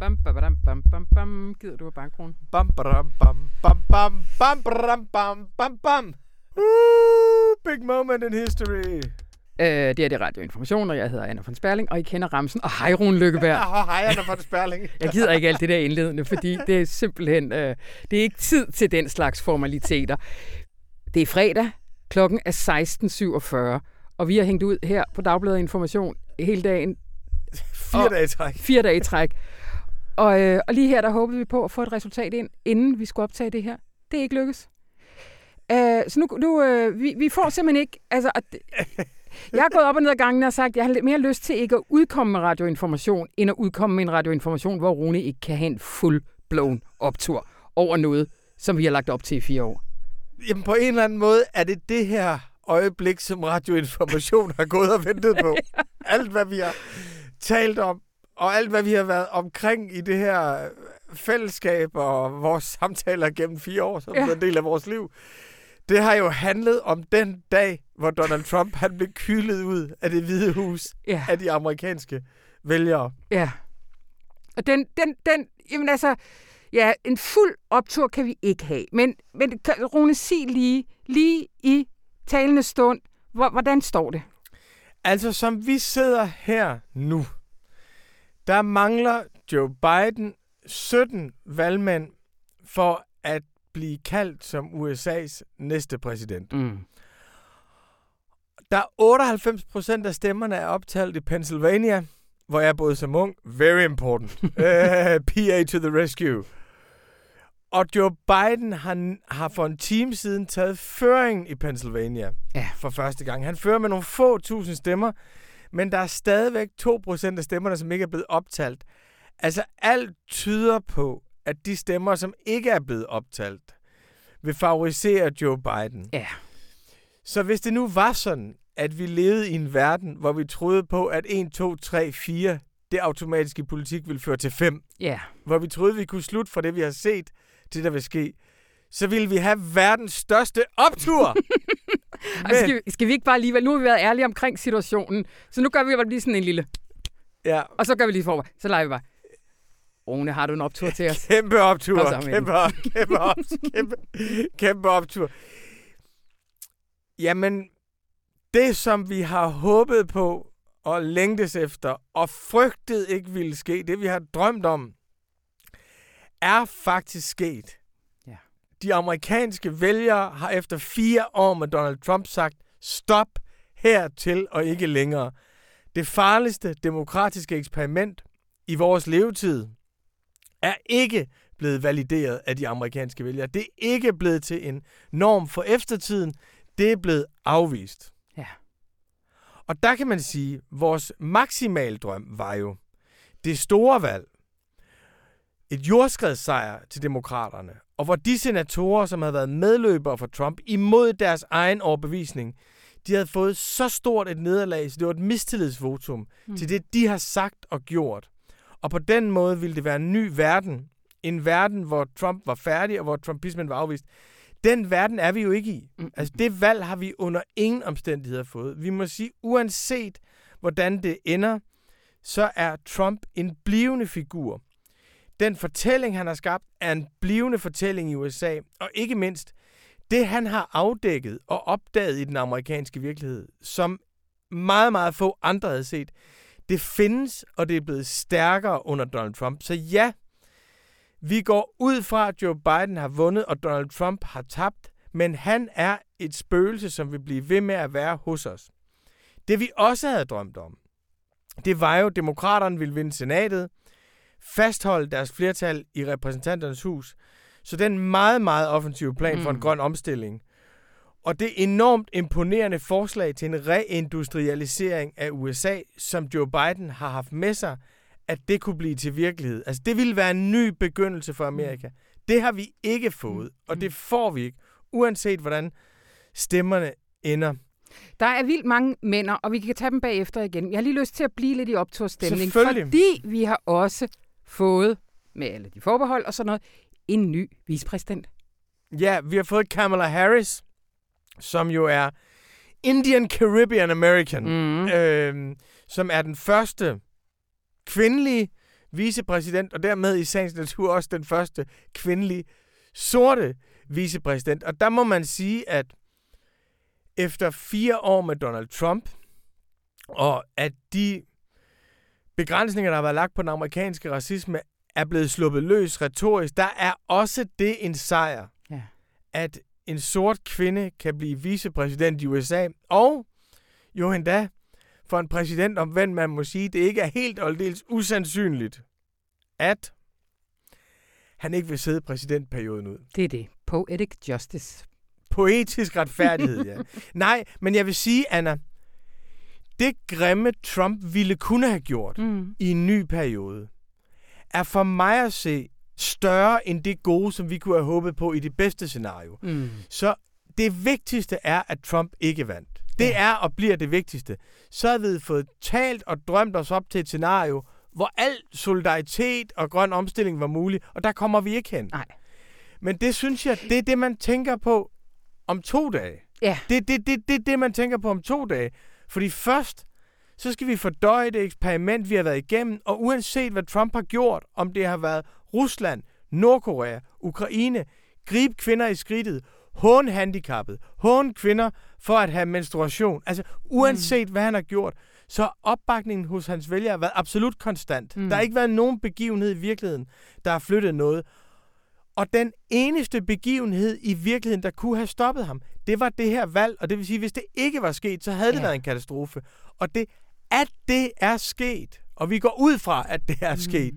Bam, badam, bam, bam, bam. Gider du på bankkronen? Bam, badam, bam, bam, bam, bam, badam, bam, bam, bam. Woo, big moment in history. Øh, det er det radioinformation, og jeg hedder Anna von Sperling, og I kender Ramsen og hej, Rune Lykkeberg. Ja, hej, Anna von Sperling. jeg gider ikke alt det der indledende, fordi det er simpelthen, øh, det er ikke tid til den slags formaliteter. Det er fredag, klokken er 16.47, og vi har hængt ud her på Dagbladet Information hele dagen. Fire dage træk. Fire dage træk. Og, øh, og lige her, der håbede vi på at få et resultat ind, inden vi skulle optage det her. Det er ikke lykkes. Øh, så nu, nu øh, vi, vi får simpelthen ikke... Altså, at, jeg har gået op og ned ad gangen og sagt, at jeg har lidt mere lyst til ikke at udkomme med radioinformation, end at udkomme med en radioinformation, hvor Rune ikke kan have en full-blown optur over noget, som vi har lagt op til i fire år. Jamen, på en eller anden måde er det det her øjeblik, som radioinformation har gået og ventet på. Alt, hvad vi har talt om, og alt, hvad vi har været omkring i det her fællesskab og vores samtaler gennem fire år, som Ja. er en del af vores liv, det har jo handlet om den dag, hvor Donald Trump han blev kylet ud af det hvide hus Ja. af de amerikanske vælgere. Ja. Og den, den, den, jamen altså, ja, en fuld optur kan vi ikke have. Men, men Rune, sig lige, lige i talende stund, hvor, hvordan står det? Altså, som vi sidder her nu, der mangler Joe Biden 17 valgmænd for at blive kaldt som USA's næste præsident. Mm. Der er 98 procent af stemmerne er optalt i Pennsylvania, hvor jeg boede som ung. Very important. uh, PA to the rescue. Og Joe Biden har, har for en time siden taget føringen i Pennsylvania Ja. for første gang. Han fører med nogle få tusind stemmer, men der er stadigvæk 2% af stemmerne, som ikke er blevet optalt. Altså alt tyder på, at de stemmer, som ikke er blevet optalt, vil favorisere Joe Biden. Ja. Så hvis det nu var sådan, at vi levede i en verden, hvor vi troede på, at 1, 2, 3, 4, det automatiske politik ville føre til 5, Ja. hvor vi troede, vi kunne slutte fra det, vi har set, til der vil ske, så ville vi have verdens største optur. Og skal, vi- skal vi ikke bare alligevel, nu har vi været ærlige omkring situationen, så nu gør vi bare lige sådan en lille, ja, og så gør vi lige for, så leger vi bare. Rune, har du en optur til os? Kæmpe optur. Så. Kæmpe, op, kæmpe, op, kæmpe, kæmpe optur. Jamen, det som vi har håbet på og længtes efter og frygtet ikke ville ske, det vi har drømt om, er faktisk sket. De amerikanske vælgere har efter fire år med Donald Trump sagt, stop hertil og ikke længere. Det farligste demokratiske eksperiment i vores levetid er ikke blevet valideret af de amerikanske vælgere. Det er ikke blevet til en norm for eftertiden. Det er blevet afvist. Ja. Og der kan man sige, at vores maksimaldrøm var jo det store valg. Et jordskredssejr til demokraterne. Og hvor de senatorer, som havde været medløbere for Trump imod deres egen overbevisning, de havde fået så stort et nederlag, så det var et mistillidsvotum mm. til det, de har sagt og gjort. Og på den måde ville det være en ny verden. En verden, hvor Trump var færdig, og hvor trumpismen var afvist. Den verden er vi jo ikke i. Mm. Altså, det valg har vi under ingen omstændigheder fået. Vi må sige, uanset hvordan det ender, så er Trump en blivende figur. Den fortælling, han har skabt, er en blivende fortælling i USA. Og ikke mindst, det han har afdækket og opdaget i den amerikanske virkelighed, som meget, meget få andre havde set, det findes, og det er blevet stærkere under Donald Trump. Så ja, vi går ud fra, at Joe Biden har vundet, og Donald Trump har tabt, men han er et spøgelse, som vil blive ved med at være hos os. Det vi også havde drømt om, det var jo, at demokraterne ville vinde senatet, fastholde deres flertal i repræsentanternes hus, så den meget, meget offensive plan mm. for en Mm. grøn omstilling, og det enormt imponerende forslag til en reindustrialisering af USA, som Joe Biden har haft med sig, at det kunne blive til virkelighed. Altså, det ville være en ny begyndelse for Amerika. Det har vi ikke fået, og det får vi ikke, uanset hvordan stemmerne ender. Der er vildt mange mænd, og vi kan tage dem bagefter igen. Jeg har lige lyst til at blive lidt i opturstemning, fordi vi har også fået, med alle de forbehold og sådan noget, en ny vicepræsident. Ja, vi har fået Kamala Harris, som jo er Indian Caribbean American, Mm. øh, som er den første kvindelige vicepræsident, og dermed i sagens natur også den første kvindelige sorte vicepræsident. Og der må man sige, at efter fire år med Donald Trump, og at de begrænsninger, der har været lagt på den amerikanske racisme, er blevet sluppet løs retorisk, der er også det en sejr, Ja. at en sort kvinde kan blive vicepræsident i USA, og jo endda for en præsident, om hvem man må sige, det ikke er helt og aldeles usandsynligt, at han ikke vil sidde præsidentperioden ud. Det er det. Poetic justice. Poetisk retfærdighed, ja. Nej, men jeg vil sige, Anna, det grimme Trump ville kunne have gjort Mm. i en ny periode, er for mig at se større end det gode, som vi kunne have håbet på i det bedste scenario. Mm. Så det vigtigste er, at Trump ikke vandt. Det er og bliver det vigtigste. Så har vi fået talt og drømt os op til et scenario, hvor al solidaritet og grøn omstilling var mulig, og der kommer vi ikke hen. Nej. Men det synes jeg, det er det, man tænker på om to dage. Ja. Det er det, det, det, det, man tænker på om to dage. Fordi først, så skal vi fordøje det eksperiment, vi har været igennem, og uanset hvad Trump har gjort, om det har været Rusland, Nordkorea, Ukraine, gribe kvinder i skridtet, hån handicappet, hån kvinder for at have menstruation. Altså uanset mm. hvad han har gjort, så har opbakningen hos hans vælgere været absolut konstant. Mm. Der har ikke været nogen begivenhed i virkeligheden, der har flyttet noget. Og den eneste begivenhed i virkeligheden, der kunne have stoppet ham, det var det her valg. Og det vil sige, hvis det ikke var sket, så havde det Ja. været en katastrofe. Og det, at det er sket, og vi går ud fra, at det er Mm. sket,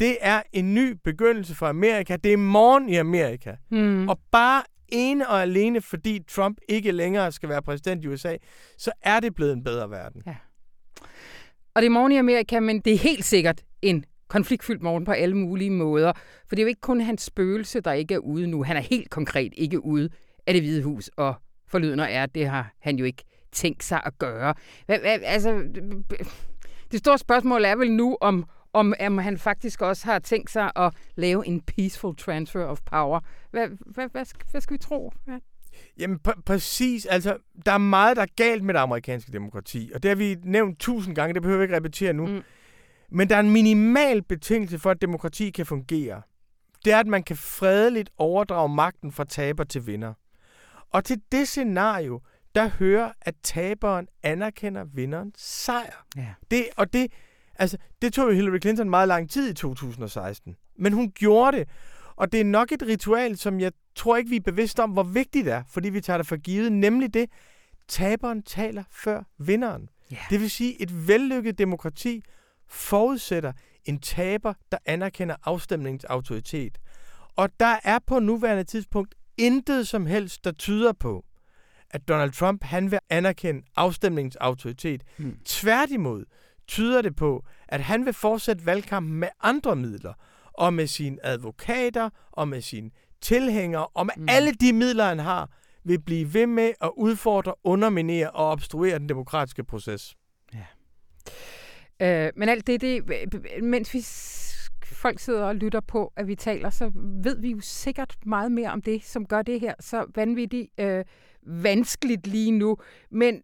det er en ny begyndelse for Amerika. Det er morgen i Amerika. Mm. Og bare ene og alene, fordi Trump ikke længere skal være præsident i USA, så er det blevet en bedre verden. Og det er morgen i Amerika, men det er helt sikkert en konfliktfyldt morgen på alle mulige måder. For det er jo ikke kun hans spøgelse, der ikke er ude nu. Han er helt konkret ikke ude af det hvide hus, og forlydende er, at det har han jo ikke tænkt sig at gøre. Hvad, hvad, altså, det store spørgsmål er vel nu, om, om, om han faktisk også har tænkt sig at lave en peaceful transfer of power. Hvad, hvad, hvad, skal, hvad skal vi tro? Hvad? Jamen pr- præcis, altså der er meget, der er galt med det amerikanske demokrati, og det har vi nævnt tusind gange, det behøver vi ikke repetere nu. Mm. Men der er en minimal betingelse for, at demokrati kan fungere. Det er, at man kan fredeligt overdrage magten fra taber til vinder. Og til det scenario, der hører, at taberen anerkender vinderens sejr. Ja. Det, og det, altså, det tog jo Hillary Clinton meget lang tid i 2016. Men hun gjorde det. Og det er nok et ritual, som jeg tror ikke, vi er bevidste om, hvor vigtigt det er, fordi vi tager det for givet. Nemlig det, taberen taler før vinderen. Ja. Det vil sige, et vellykket demokrati forudsætter en taber, der anerkender afstemningens autoritet. Og der er på nuværende tidspunkt intet som helst, der tyder på, at Donald Trump han vil anerkende afstemningens autoritet. Mm. Tværtimod tyder det på, at han vil fortsætte valgkampen med andre midler, og med sine advokater, og med sine tilhængere, og med Mm. mm. alle de midler, han har, vil blive ved med at udfordre, underminere og obstruere den demokratiske proces. Øh, men alt det, det, mens vi folk sidder og lytter på, at vi taler, så ved vi jo sikkert meget mere om det, som gør det her så vanvittigt øh, vanskeligt lige nu. Men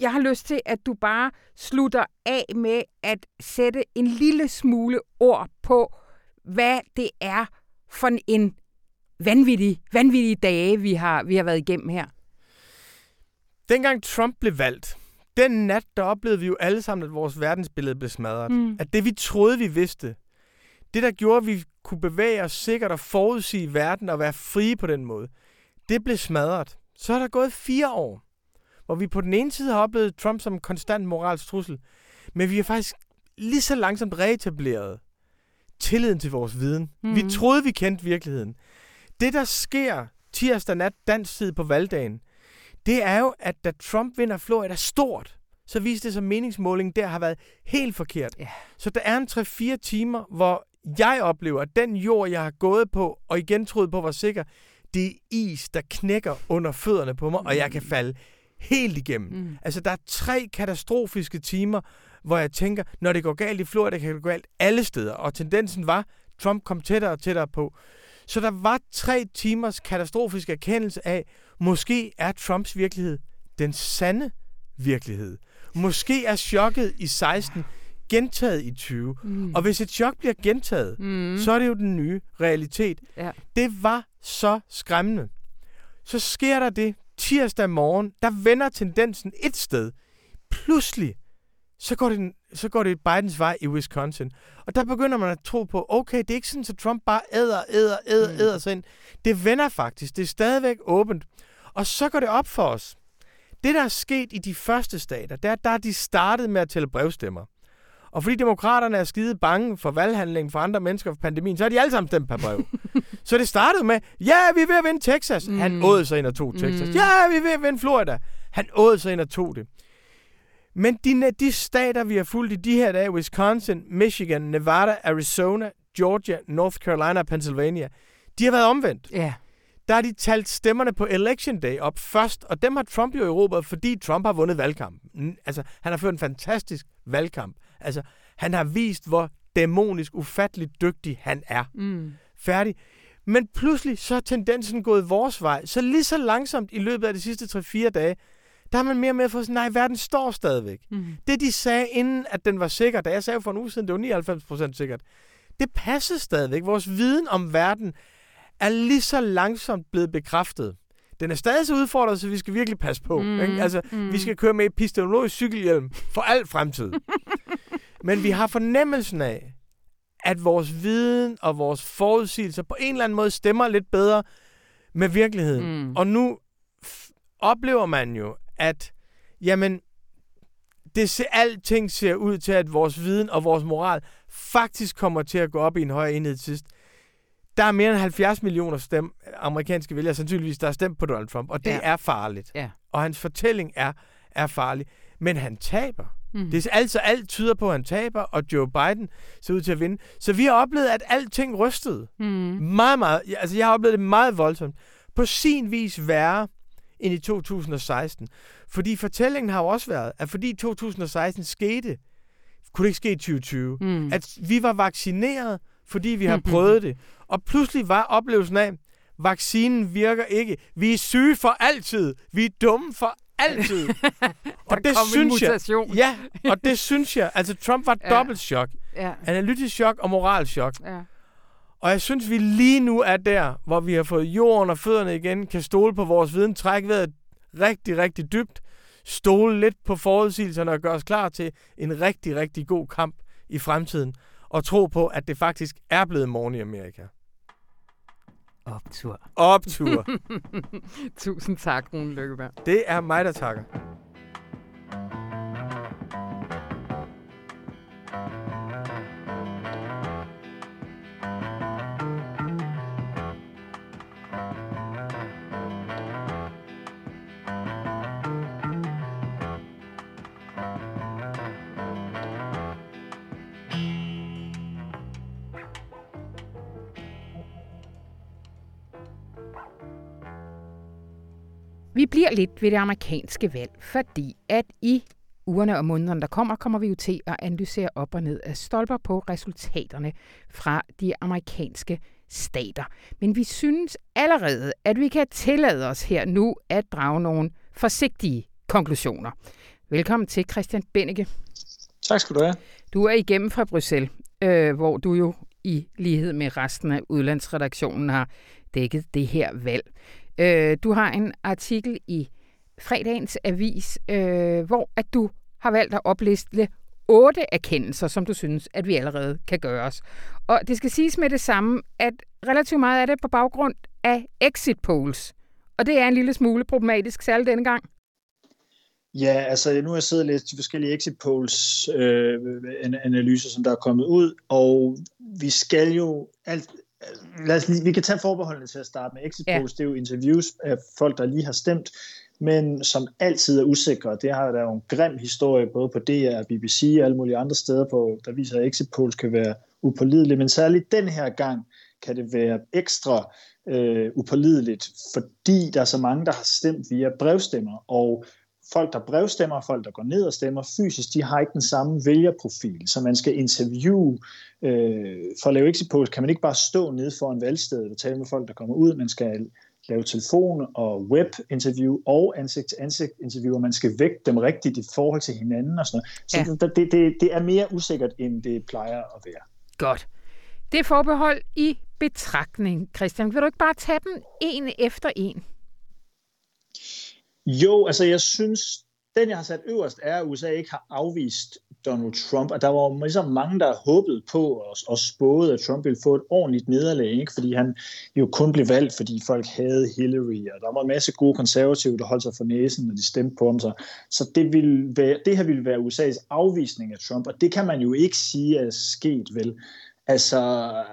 jeg har lyst til, at du bare slutter af med at sætte en lille smule ord på, hvad det er for en vanvittig, vanvittig dage, vi har, vi har været igennem her. Dengang Trump blev valgt, den nat, der oplevede vi jo alle sammen, at vores verdensbillede blev smadret. Mm. At det, vi troede, vi vidste, det, der gjorde, at vi kunne bevæge os sikkert og forudsige verden og være frie på den måde, det blev smadret. Så er der gået fire år, hvor vi på den ene side har oplevet Trump som konstant moralsk trussel, men vi har faktisk lige så langsomt reetableret tilliden til vores viden. Mm. Vi troede, vi kendte virkeligheden. Det, der sker tirsdag nat dansk tid på valgdagen, det er jo, at da Trump vinder Florida stort, så viste det sig, at meningsmålingen der har været helt forkert. Ja. Så der er en 3-4 timer, hvor jeg oplever, at den jord, jeg har gået på, og igen troede på var sikker, det er is, der knækker under fødderne på mig, og jeg kan falde helt igennem. Mm. Altså, der er tre katastrofiske timer, hvor jeg tænker, når det går galt i Florida, kan det gå galt alle steder. Og tendensen var, Trump kom tættere og tættere på. Så der var tre timers katastrofisk erkendelse af, måske er Trumps virkelighed den sande virkelighed. Måske er chokket i 16 gentaget i 20. Mm. Og hvis et chok bliver gentaget, mm. så er det jo den nye realitet. Ja. Det var så skræmmende. Så sker der det tirsdag morgen, der vender tendensen et sted. Pludselig, så går det, så går det Bidens vej i Wisconsin. Og der begynder man at tro på, okay, det er ikke sådan, at Trump bare æder, æder, æder, Mm. æder sig ind. Det vender faktisk. Det er stadigvæk åbent. Og så går det op for os. Det, der er sket i de første stater, der, der er de startet med at tælle brevstemmer. Og fordi demokraterne er skide bange for valghandlingen for andre mennesker for pandemien, så har de alle sammen stemt per brev. så det startede med, ja, vi er ved at vinde Texas. Mm. Han åd sig ind og tog Texas. Mm. Ja, vi er ved at vinde Florida. Han åd sig ind og tog det. Men de, de stater, vi har fulgt i de her dage, Wisconsin, Michigan, Nevada, Arizona, Georgia, North Carolina og Pennsylvania, de har været omvendt. Ja. Der har de talt stemmerne på Election Day op først, og dem har Trump jo erobret, fordi Trump har vundet valgkampen. Altså, han har ført en fantastisk valgkamp. Altså, han har vist, hvor dæmonisk, ufatteligt dygtig han er. Mm. Færdig. Men pludselig så er tendensen gået vores vej. Så lige så langsomt i løbet af de sidste 3-4 dage, der har man mere med for sådan, nej, verden står stadigvæk. Mm. Det, de sagde inden, at den var sikker, da jeg sagde for en uge siden, det var 99% sikkert, det passer stadigvæk. Vores viden om verden er lige så langsomt blevet bekræftet. Den er stadig så udfordret, så vi skal virkelig passe på. Mm, Ikke? Altså, mm. vi skal køre med epistemologisk cykelhjelm for al fremtid. Men vi har fornemmelsen af, at vores viden og vores forudsigelser på en eller anden måde stemmer lidt bedre med virkeligheden. Mm. Og nu oplever man jo, at jamen, det ser, alting ser ud til, at vores viden og vores moral faktisk kommer til at gå op i en højere enhed sidst. Der er mere end 70 millioner stem, amerikanske vælgere sandsynligvis, der har stemt på Donald Trump, og det Ja. er farligt. Ja. Og hans fortælling er, er farlig. Men han taber. Mm. Det er altså alt tyder på, at han taber, og Joe Biden ser ud til at vinde. Så vi har oplevet, at alting rystede. Mm. Meget, meget. Altså, jeg har oplevet det meget voldsomt. På sin vis værre end i 2016. Fordi fortællingen har jo også været, at fordi 2016 skete, kunne det ikke ske i 2020. Mm. At vi var vaccineret, fordi vi har prøvet det. Og pludselig var oplevelsen af, vaccinen virker ikke. Vi er syge for altid. Vi er dumme for altid. og det synes jeg. Ja, og det synes jeg. Altså, Trump var Ja. dobbelt chok. Ja. Analytisk chok og moralchok. ja. Og jeg synes, vi lige nu er der, hvor vi har fået jorden og fødderne igen, kan stole på vores viden, trække vejret rigtig, rigtig dybt, stole lidt på forudsigelserne og gøre os klar til en rigtig, rigtig god kamp i fremtiden, og tro på, at det faktisk er blevet morgen i Amerika. Optur. Optur. Tusind tak, Rune Lykkeberg. det er mig, der takker. Bliver lidt ved det amerikanske valg, fordi at i ugerne og månederne, der kommer, kommer vi jo til at analysere op og ned af stolper på resultaterne fra de amerikanske stater. Men vi synes allerede, at vi kan tillade os her nu at drage nogle forsigtige konklusioner. Velkommen til Christian Bennike. Tak skal du have. Du er igennem fra Bruxelles, øh, hvor du jo i lighed med resten af udlandsredaktionen har dækket det her valg. Øh, du har en artikel i fredagens avis, øh, hvor at du har valgt at opliste otte erkendelser, som du synes, at vi allerede kan gøre os. Og det skal siges med det samme, at relativt meget af det på baggrund af exit polls. Og det er en lille smule problematisk, særligt denne gang. Ja, altså nu har jeg siddet og læst de forskellige exit polls øh, analyser, som der er kommet ud, og vi skal jo alt, lad os lige, vi kan tage forbeholdene til at starte med. Exit Ja. polls, det er jo interviews af folk, der lige har stemt, men som altid er usikre. Det har der jo en grim historie, både på DR, BBC og alle mulige andre steder, på, der viser, at exit polls kan være upålidelige, men særligt den her gang kan det være ekstra øh, upålideligt, fordi der er så mange, der har stemt via brevstemmer, og folk, der brevstemmer, folk, der går ned og stemmer fysisk, de har ikke den samme vælgerprofil, så man skal interviewe. Øh, for at lave exit polls kan man ikke bare stå nede for en valgsted og tale med folk, der kommer ud, man skal lave telefon- og web-interview og ansigt-til-ansigt-interview, og man skal vægte dem rigtigt i forhold til hinanden og sådan noget. Så ja. det, det, det er mere usikkert, end det plejer at være. Godt. Det forbehold i betragtning, Christian. Vil du ikke bare tage dem en efter en? Jo, altså jeg synes, den jeg har sat øverst er, at USA ikke har afvist Donald Trump, og der var ligesom mange, der håbede på og, og spåede, at Trump ville få et ordentligt nederlag, ikke? fordi han jo kun blev valgt, fordi folk havde Hillary, og der var en masse gode konservative, der holdt sig for næsen, når de stemte på ham. Så, så det, ville være, det her ville være USA's afvisning af Trump, og det kan man jo ikke sige er sket, vel? Altså,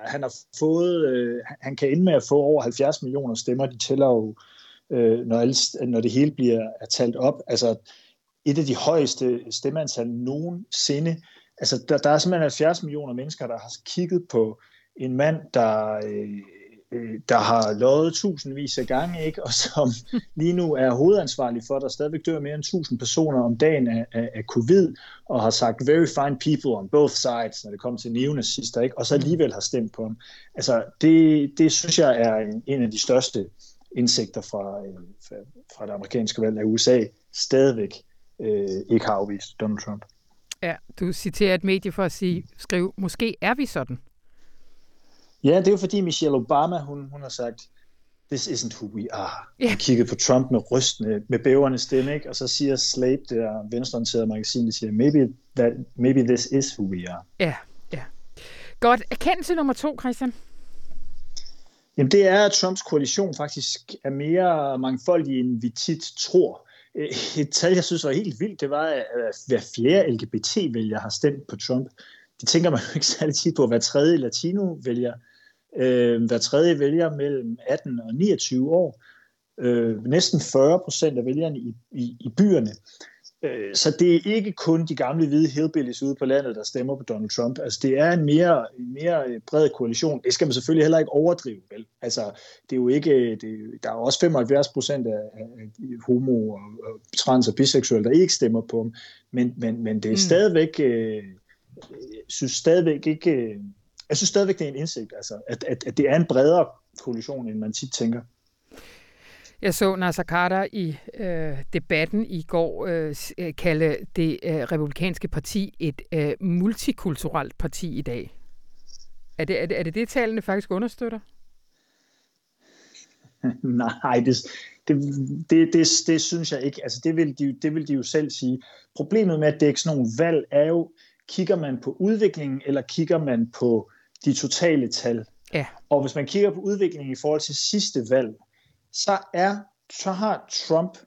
han har fået, øh, han kan ende med at få over 70 millioner stemmer, de tæller jo, øh, når, alle, når det hele bliver er talt op. Altså, et af de højeste stemmeantal nogensinde. Altså, der, der er simpelthen 70 millioner mennesker, der har kigget på en mand, der, øh, øh, der har lovet tusindvis af gange, ikke? og som lige nu er hovedansvarlig for, at der stadigvæk dør mere end 1000 personer om dagen af, af, af covid, og har sagt very fine people on both sides, når det kommer til neonazister, ikke? og så alligevel har stemt på ham. Altså, det, det synes jeg er en, en af de største indsigter fra, fra, fra det amerikanske valg af USA stadigvæk øh, ikke har afvist Donald Trump. Ja, du citerer et medie for at sige, skrive, måske er vi sådan. Ja, det er jo fordi Michelle Obama, hun, hun har sagt, this isn't who we are. Ja. Hun kiggede på Trump med rystende, med bæverne stemme, ikke? og så siger Slate, det der venstreorienterede magasin, det siger, maybe, that, maybe this is who we are. Ja, ja. Godt. Erkendelse nummer to, Christian. Jamen det er, at Trumps koalition faktisk er mere mangfoldig, end vi tit tror. Øh, et tal, jeg synes var helt vildt, det var, at hver fjerde LGBT-vælger har stemt på Trump. Det tænker man jo ikke særlig tit på. Hver tredje latino-vælger, øh, hver tredje vælger mellem 18 og 29 år. Øh, næsten 40 procent af vælgerne i, i, i byerne. Øh, så det er ikke kun de gamle hvide hillbillies ude på landet, der stemmer på Donald Trump. Altså, det er en mere, en mere bred koalition. Det skal man selvfølgelig heller ikke overdrive, vel? Altså, det er jo ikke... Det, der er også 75 procent af, af homo og, og trans og biseksuelle, der ikke stemmer på dem. Men, men, men det er mm. stadigvæk... Øh, synes stadigvæk ikke... Øh, jeg synes stadigvæk, det er en indsigt, altså, at, at, at det er en bredere koalition, end man tit tænker. Jeg så Nasser Carter i øh, debatten i går øh, øh, kalde det øh, republikanske parti et øh, multikulturelt parti i dag. Er det er det, er det, det tallene faktisk understøtter? Nej, det, det, det, det, det synes jeg ikke. Altså, det, vil de, det vil de jo selv sige. Problemet med, at det er ikke sådan nogle valg, er jo, kigger man på udviklingen, eller kigger man på de totale tal? Ja. Og hvis man kigger på udviklingen i forhold til sidste valg, så er så har Trump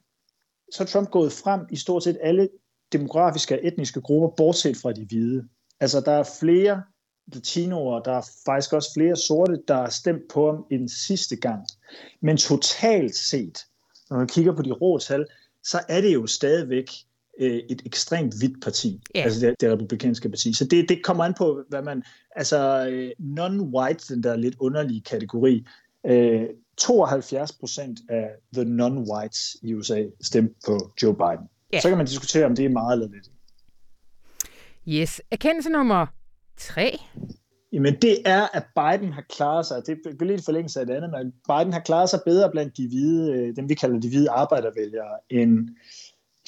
så er Trump gået frem i stort set alle demografiske og etniske grupper, bortset fra de hvide. Altså, der er flere latinoer, der er faktisk også flere sorte, der har stemt på ham end sidste gang. Men totalt set, når man kigger på de rå tal, så er det jo stadigvæk øh, et ekstremt hvidt parti, yeah. altså det, det republikanske parti. Så det, det kommer an på, hvad man, altså øh, non-white, den der lidt underlige kategori, øh, 72 procent af the non-whites i USA stemte på Joe Biden. Yeah. Så kan man diskutere, om det er meget eller lidt. Yes. Erkendelse nummer tre. Jamen det er, at Biden har klaret sig, det er lidt forlængelse af det andet, men Biden har klaret sig bedre blandt de hvide, øh, dem vi kalder de hvide arbejdervælgere, end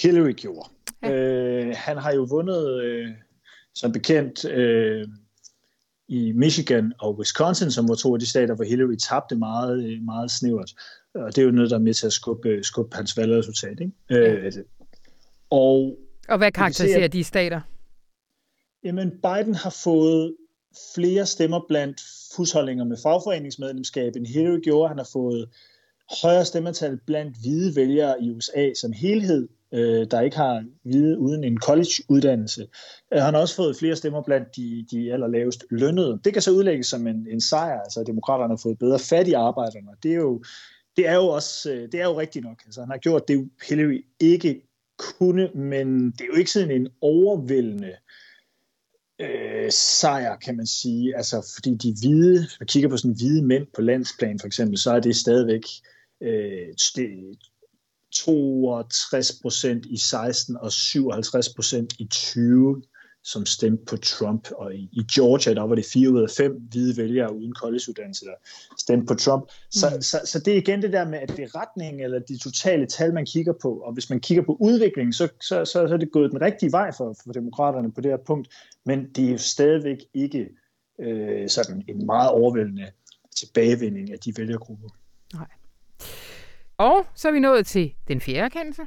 Hillary gjorde. Ja. Øh, han har jo vundet, øh, som bekendt, øh, i Michigan og Wisconsin, som var to af de stater, hvor Hillary tabte meget, øh, meget snævert. Og det er jo noget, der er med til at skubbe, skubbe hans valgresultat. Ikke? Ja. Øh, og, og hvad karakteriserer de stater? Jamen, Biden har fået flere stemmer blandt husholdninger med fagforeningsmedlemskab, end Hillary gjorde. Han har fået højere stemmetal blandt hvide vælgere i USA som helhed, øh, der ikke har hvide uden en college-uddannelse. Øh, han har også fået flere stemmer blandt de, de allerlavest lønnede. Det kan så udlægges som en, en sejr, altså at demokraterne har fået bedre fat i arbejderne. Det er jo, det er jo også øh, det er jo rigtigt nok. Altså, han har gjort det, Hillary ikke kunne, men det er jo ikke sådan en overvældende øh, sejr, kan man sige. Altså, fordi de hvide, hvis man kigger på sådan hvide mænd på landsplan for eksempel, så er det stadigvæk øh, 62 procent i 16 og 57 procent i 20. som stemte på Trump. Og i, i Georgia, der var det fire ud af fem hvide vælgere uden collegeuddannelse, der stemte på Trump. Så, mm. så, så det er igen det der med, at det er retning eller de totale tal, man kigger på. Og hvis man kigger på udviklingen, så, så, så, så er det gået den rigtige vej for, for demokraterne på det her punkt. Men det er jo stadigvæk ikke øh, sådan en meget overvældende tilbagevinding af de vælgergrupper. Nej. Og så er vi nået til den fjerde erkendelse.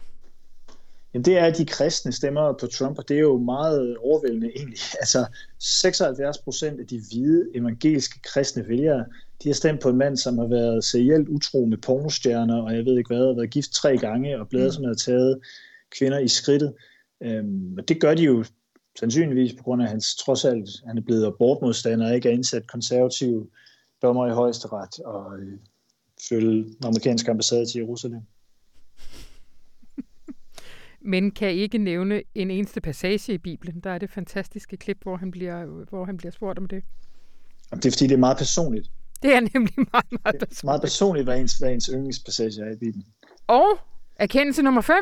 Jamen, det er de kristne stemmer på Trump, og det er jo meget overvældende egentlig. Altså 76 procent af de hvide evangeliske kristne vælgere, de har stemt på en mand, som har været serielt utro med pornostjerner, og jeg ved ikke hvad, har været gift tre gange, og blevet mm. som har taget kvinder i skridtet. Øhm, og det gør de jo sandsynligvis på grund af hans, trods alt, han er blevet abortmodstander, og ikke er indsat konservative dommer i højesteret, og øh, følge den amerikanske ambassade til Jerusalem men kan ikke nævne en eneste passage i Bibelen. Der er det fantastiske klip, hvor han bliver, hvor han bliver spurgt om det. Det er fordi, det er meget personligt. Det er nemlig meget, meget personligt. Det er meget personligt, hvad ens, hvad ens yndlingspassage er i Bibelen. Og erkendelse nummer 5.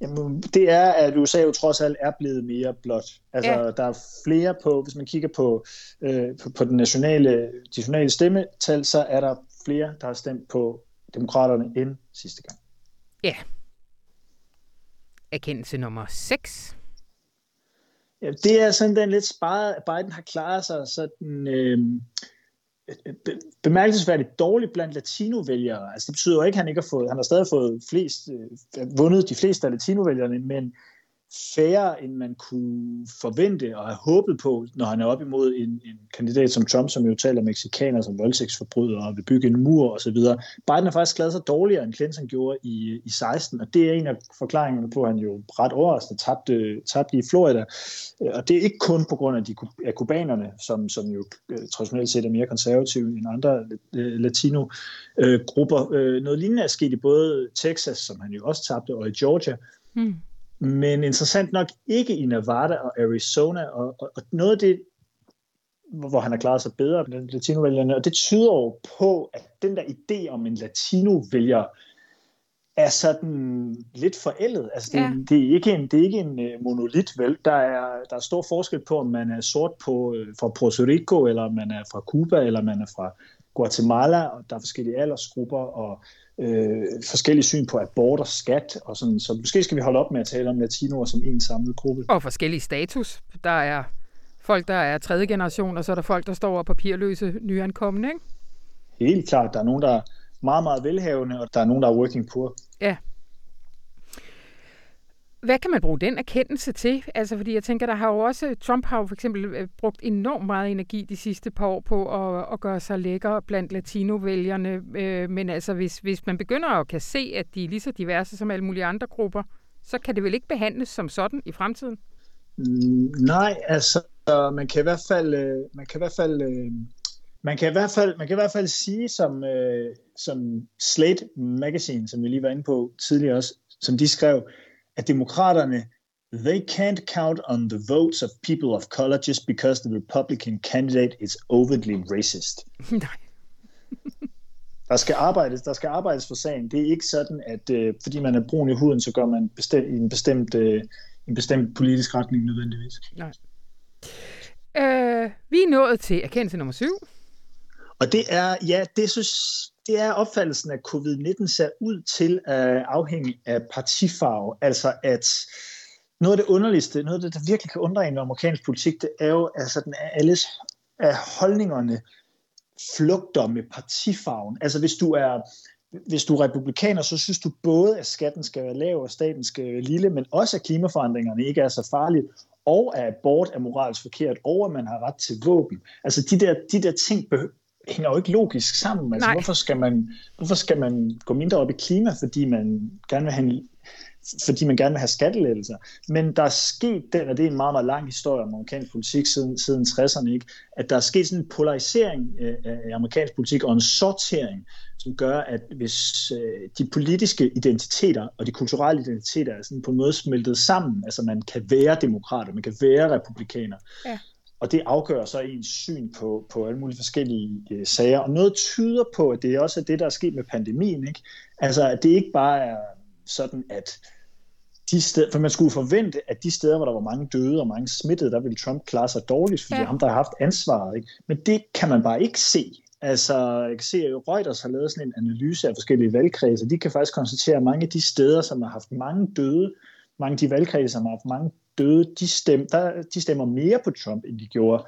Jamen, det er, at USA jo trods alt er blevet mere blot. Altså, ja. der er flere på, hvis man kigger på, øh, på, på den nationale, de nationale stemmetal, så er der flere, der har stemt på demokraterne end sidste gang. Ja, erkendelse nummer 6? Ja, det er sådan den lidt sparet, at Biden har klaret sig sådan øh, bemærkelsesværdigt dårligt blandt latinovælgere. Altså det betyder jo ikke, at han ikke har fået, han har stadig fået flest, øh, vundet de fleste af latinovælgerne, men færre, end man kunne forvente og have håbet på, når han er op imod en, en kandidat som Trump, som jo taler mexikanere som voldtægtsforbrydere og vil bygge en mur osv. Biden har faktisk klaret sig dårligere, end Clinton gjorde i, i 16, og det er en af forklaringerne på, at han jo ret overraskende tabte, tabte i Florida. Og det er ikke kun på grund af, de, af kubanerne, som, som jo øh, traditionelt set er mere konservative end andre øh, latino-grupper. Øh, noget lignende er sket i både Texas, som han jo også tabte, og i Georgia. Hmm men interessant nok ikke i Nevada og Arizona, og, og, og noget af det, hvor han har klaret sig bedre blandt latinovælgerne, og det tyder jo på, at den der idé om en latinovælger er sådan lidt forældet. Altså det, ja. det, er ikke en, det er ikke en uh, monolit, vel? Der er, der er stor forskel på, om man er sort på, uh, fra Puerto Rico, eller om man er fra Cuba, eller man er fra Guatemala, og der er forskellige aldersgrupper, og øh, forskellige syn på abort og skat, og sådan, så måske skal vi holde op med at tale om latinoer som en samlet gruppe. Og forskellige status. Der er folk, der er tredje generation, og så er der folk, der står over papirløse nyankomne, ikke? Helt klart. Der er nogen, der er meget, meget velhavende, og der er nogen, der er working poor. Ja, hvad kan man bruge den erkendelse til? Altså, fordi jeg tænker, der har jo også, Trump har jo for eksempel øh, brugt enormt meget energi de sidste par år på at, at gøre sig lækker blandt latinovælgerne. Øh, men altså, hvis, hvis man begynder at kan se, at de er lige så diverse som alle mulige andre grupper, så kan det vel ikke behandles som sådan i fremtiden? Mm, nej, altså, man kan i hvert fald, øh, man kan i hvert fald, øh, man kan i hvert fald, man kan i hvert fald sige, som, som Slate Magazine, som vi lige var inde på tidligere også, som de skrev, at demokraterne, they can't count on the votes of people of color just because the Republican candidate is overtly racist. Nej. der skal arbejdes, der skal arbejdes for sagen. Det er ikke sådan, at øh, fordi man er brun i huden, så gør man bestemt, i en bestemt, øh, en bestemt politisk retning nødvendigvis. Nej. Øh, vi er nået til erkendelse nummer syv. Og det er, ja, det synes, det er opfattelsen, at covid-19 ser ud til at afhænge af partifarve. Altså at noget af det underligste, noget af det, der virkelig kan undre en i amerikansk politik, det er jo, altså den er alles af holdningerne flugter med partifarven. Altså hvis du er hvis du er republikaner, så synes du både, at skatten skal være lav, og staten skal være lille, men også at klimaforandringerne ikke er så farlige, og at abort er moralsk forkert, og at man har ret til våben. Altså de der, de der ting hænger jo ikke logisk sammen. Altså, hvorfor, skal man, hvorfor skal man gå mindre op i klima, fordi man gerne vil have en, fordi man gerne vil have skattelettelser. Men der er sket den, og det er en meget, meget lang historie om amerikansk politik siden, siden 60'erne, ikke? at der er sket sådan en polarisering af amerikansk politik og en sortering, som gør, at hvis øh, de politiske identiteter og de kulturelle identiteter er sådan på en måde smeltet sammen, altså man kan være demokrater, man kan være republikaner, ja og det afgør så ens syn på, på alle mulige forskellige øh, sager. Og noget tyder på, at det også er det, der er sket med pandemien. Ikke? Altså, at det ikke bare er sådan, at de steder, for man skulle forvente, at de steder, hvor der var mange døde og mange smittede, der ville Trump klare sig dårligt, fordi ja. ham, der har haft ansvaret. Ikke? Men det kan man bare ikke se. Altså, jeg kan se, at Reuters har lavet sådan en analyse af forskellige valgkredse. De kan faktisk konstatere, at mange af de steder, som har haft mange døde, mange af de valgkredse, som har haft mange døde, de, stem, der, de stemmer mere på Trump, end de gjorde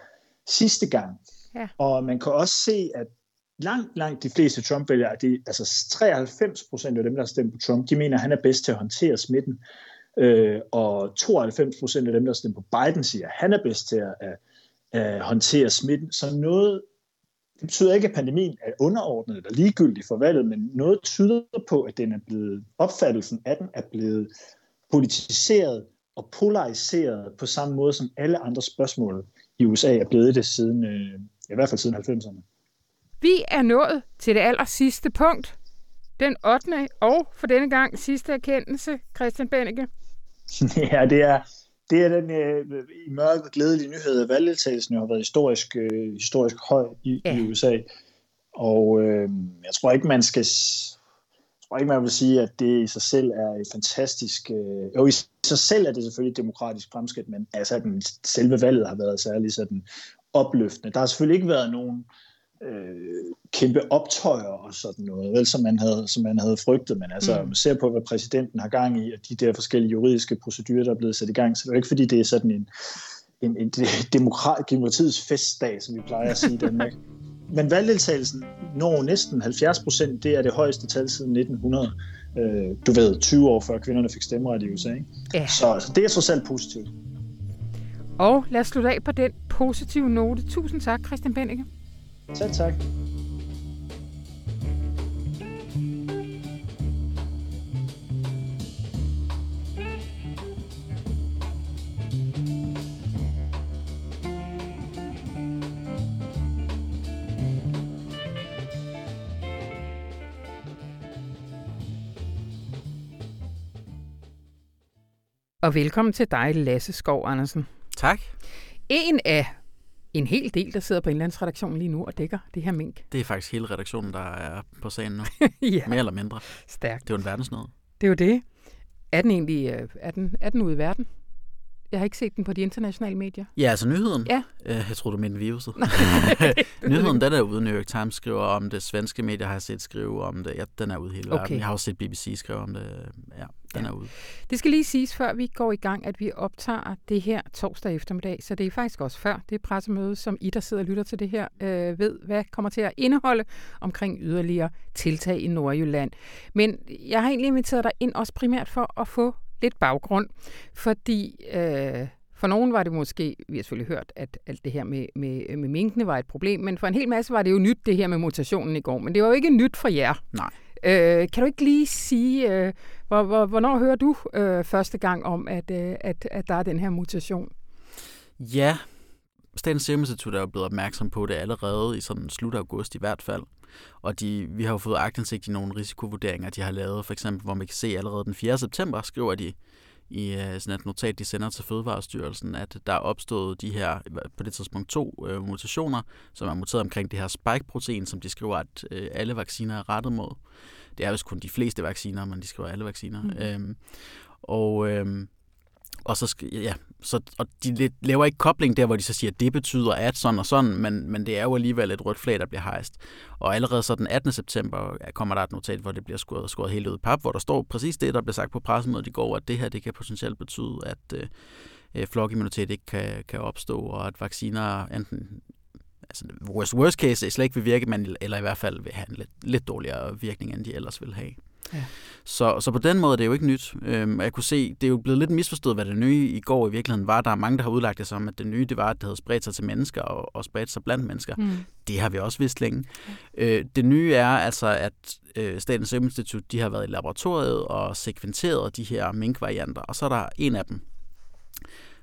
sidste gang. Ja. Og man kan også se, at langt, langt de fleste Trump-vælgere, de, altså 93 procent af dem, der har stemt på Trump, de mener, at han er bedst til at håndtere smitten. Øh, og 92 procent af dem, der har stemt på Biden, siger, at han er bedst til at, at, at håndtere smitten. Så noget, det betyder ikke, at pandemien er underordnet eller ligegyldig for valget, men noget tyder på, at den er blevet, opfattelsen af den er blevet politiseret og polariseret på samme måde, som alle andre spørgsmål i USA er blevet det siden, øh, i hvert fald siden 90'erne. Vi er nået til det aller sidste punkt. Den 8. og for denne gang sidste erkendelse, Christian Bennike. ja, det er, det er den øh, i mørke glædelige nyhed, at valgdeltagelsen har været historisk, øh, historisk høj i, ja. i USA. Og øh, jeg tror ikke, man skal tror ikke, man vil sige, at det i sig selv er et fantastisk... Øh, jo, i sig selv er det selvfølgelig et demokratisk fremskridt, men altså, at den, selve valget har været særlig sådan opløftende. Der har selvfølgelig ikke været nogen øh, kæmpe optøjer og sådan noget, vel, som, man havde, som man havde frygtet. Men altså, mm. man ser på, hvad præsidenten har gang i, og de der forskellige juridiske procedurer, der er blevet sat i gang, så det er jo ikke, fordi det er sådan en, en, en demokrat, demokratiets festdag, som vi plejer at sige i Danmark. Men valgdeltagelsen når næsten 70 procent. Det er det højeste tal siden 1900. Øh, du ved, 20 år før kvinderne fik stemmeret i USA. Ikke? Ja. Så altså, det er trods alt positivt. Og lad os slutte af på den positive note. Tusind tak, Christian Bennike. Selv tak. Og velkommen til dig, Lasse Skov Andersen. Tak. En af en hel del, der sidder på indlandsredaktionen lige nu og dækker det her mink. Det er faktisk hele redaktionen, der er på sagen nu. ja. Mere eller mindre. Stærkt. Det er jo en verdensnød. Det er jo det. Er den egentlig øh, er den, er den ude i verden? Jeg har ikke set den på de internationale medier. Ja, altså nyheden. Ja. Øh, jeg tror, du mener viruset. nyheden, den er ude. New York Times skriver om det. Svenske medier har jeg set skrive om det. Ja, den er ude hele okay. verden. Jeg har også set BBC skrive om det. Ja, den ja. er ude. Det skal lige siges, før vi går i gang, at vi optager det her torsdag eftermiddag. Så det er faktisk også før det pressemøde, som I, der sidder og lytter til det her, øh, ved, hvad kommer til at indeholde omkring yderligere tiltag i Nordjylland. Men jeg har egentlig inviteret dig ind også primært for at få lidt baggrund, fordi øh, for nogen var det måske, vi har selvfølgelig hørt, at alt det her med, med, med minkene var et problem, men for en hel masse var det jo nyt, det her med mutationen i går. Men det var jo ikke nyt for jer. Nej. Øh, kan du ikke lige sige, øh, hvor, hvor, hvornår hører du øh, første gang om, at, øh, at, at der er den her mutation? Ja, Statens Serum Institut er jo blevet opmærksom på det allerede i sådan slut august i hvert fald. Og de, vi har jo fået agtindsigt i nogle risikovurderinger, de har lavet. For eksempel, hvor man kan se allerede den 4. september, skriver de i uh, sådan et notat, de sender til Fødevarestyrelsen, at der er opstået de her, på det tidspunkt to uh, mutationer, som er muteret omkring det her spike-protein, som de skriver, at uh, alle vacciner er rettet mod. Det er vist kun de fleste vacciner, men de skriver alle vacciner. Mm. Øhm, og øhm, og så, ja, så, og de laver ikke kobling der, hvor de så siger, at det betyder at sådan og sådan, men, men det er jo alligevel et rødt flag, der bliver hejst. Og allerede så den 18. september kommer der et notat, hvor det bliver skåret, skåret helt ud i pap, hvor der står præcis det, der blev sagt på pressemødet i går, at det her det kan potentielt betyde, at øh, øh, flokimmunitet ikke kan, kan opstå, og at vacciner enten altså worst, worst case slet ikke vil virke, men, eller i hvert fald vil have en lidt, lidt dårligere virkning, end de ellers vil have. Ja. Så, så på den måde det er det jo ikke nyt. Øhm, jeg kunne se, det er jo blevet lidt misforstået, hvad det nye i går i virkeligheden var. Der er mange, der har udlagt det som, at det nye det var, at det havde spredt sig til mennesker og, og spredt sig blandt mennesker. Mm. Det har vi også vidst længe. Ja. Øh, det nye er altså, at øh, Statens Serum Institut de har været i laboratoriet og sekventeret de her minkvarianter, og så er der en af dem,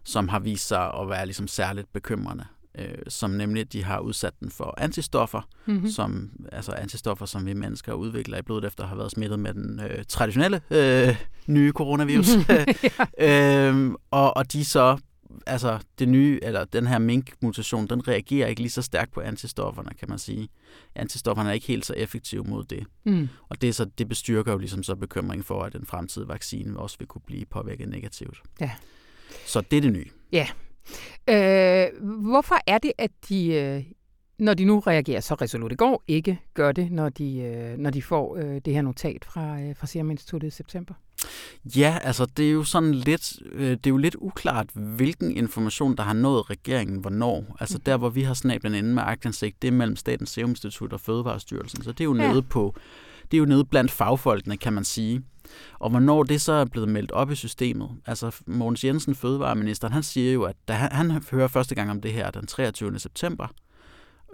som har vist sig at være ligesom særligt bekymrende øh, som nemlig de har udsat den for antistoffer, mm-hmm. som altså antistoffer, som vi mennesker udvikler i blodet efter at have været smittet med den øh, traditionelle øh, nye coronavirus. ja. øhm, og, og de så altså det nye, eller den her mink-mutation, den reagerer ikke lige så stærkt på antistofferne, kan man sige. Antistofferne er ikke helt så effektive mod det. Mm. Og det, så, det bestyrker jo ligesom så bekymring for, at den fremtidige vaccine også vil kunne blive påvirket negativt. Ja. Så det er det nye. Ja. Øh, hvorfor er det, at de, øh, når de nu reagerer så resolut i går, ikke gør det, når de, øh, når de får øh, det her notat fra, øh, fra Serum Instituttet i september? Ja, altså det er jo sådan lidt, øh, det er jo lidt uklart, hvilken information, der har nået regeringen, hvornår. Altså der, hvor vi har snablen inde med aktindsigt, det er mellem Statens Serum Institut og Fødevarestyrelsen. Så det er jo Ja. nede på, det er jo nede blandt fagfolkene, kan man sige. Og hvornår det så er blevet meldt op i systemet. Altså Mogens Jensen, fødevareministeren, han siger jo, at da han, han hører første gang om det her den 23. september,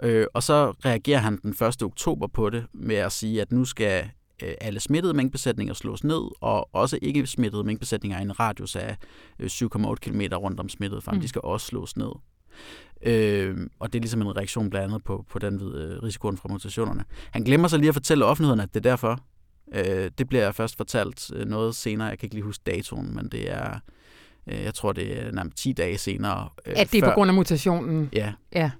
øh, og så reagerer han den 1. oktober på det med at sige, at nu skal øh, alle smittede minkbesætninger slås ned, og også ikke smittede minkbesætninger i en radius af øh, 7,8 km rundt om smittede farm, Mm. de skal også slås ned. Øh, og det er ligesom en reaktion blandt andet på, på den øh, risikoen fra mutationerne. Han glemmer så lige at fortælle offentligheden, at det er derfor. Øh, det bliver først fortalt øh, noget senere. Jeg kan ikke lige huske datoen, men det er, øh, jeg tror det er nærmest 10 dage senere. Øh, At det er før, på grund af mutationen? Ja, Ja.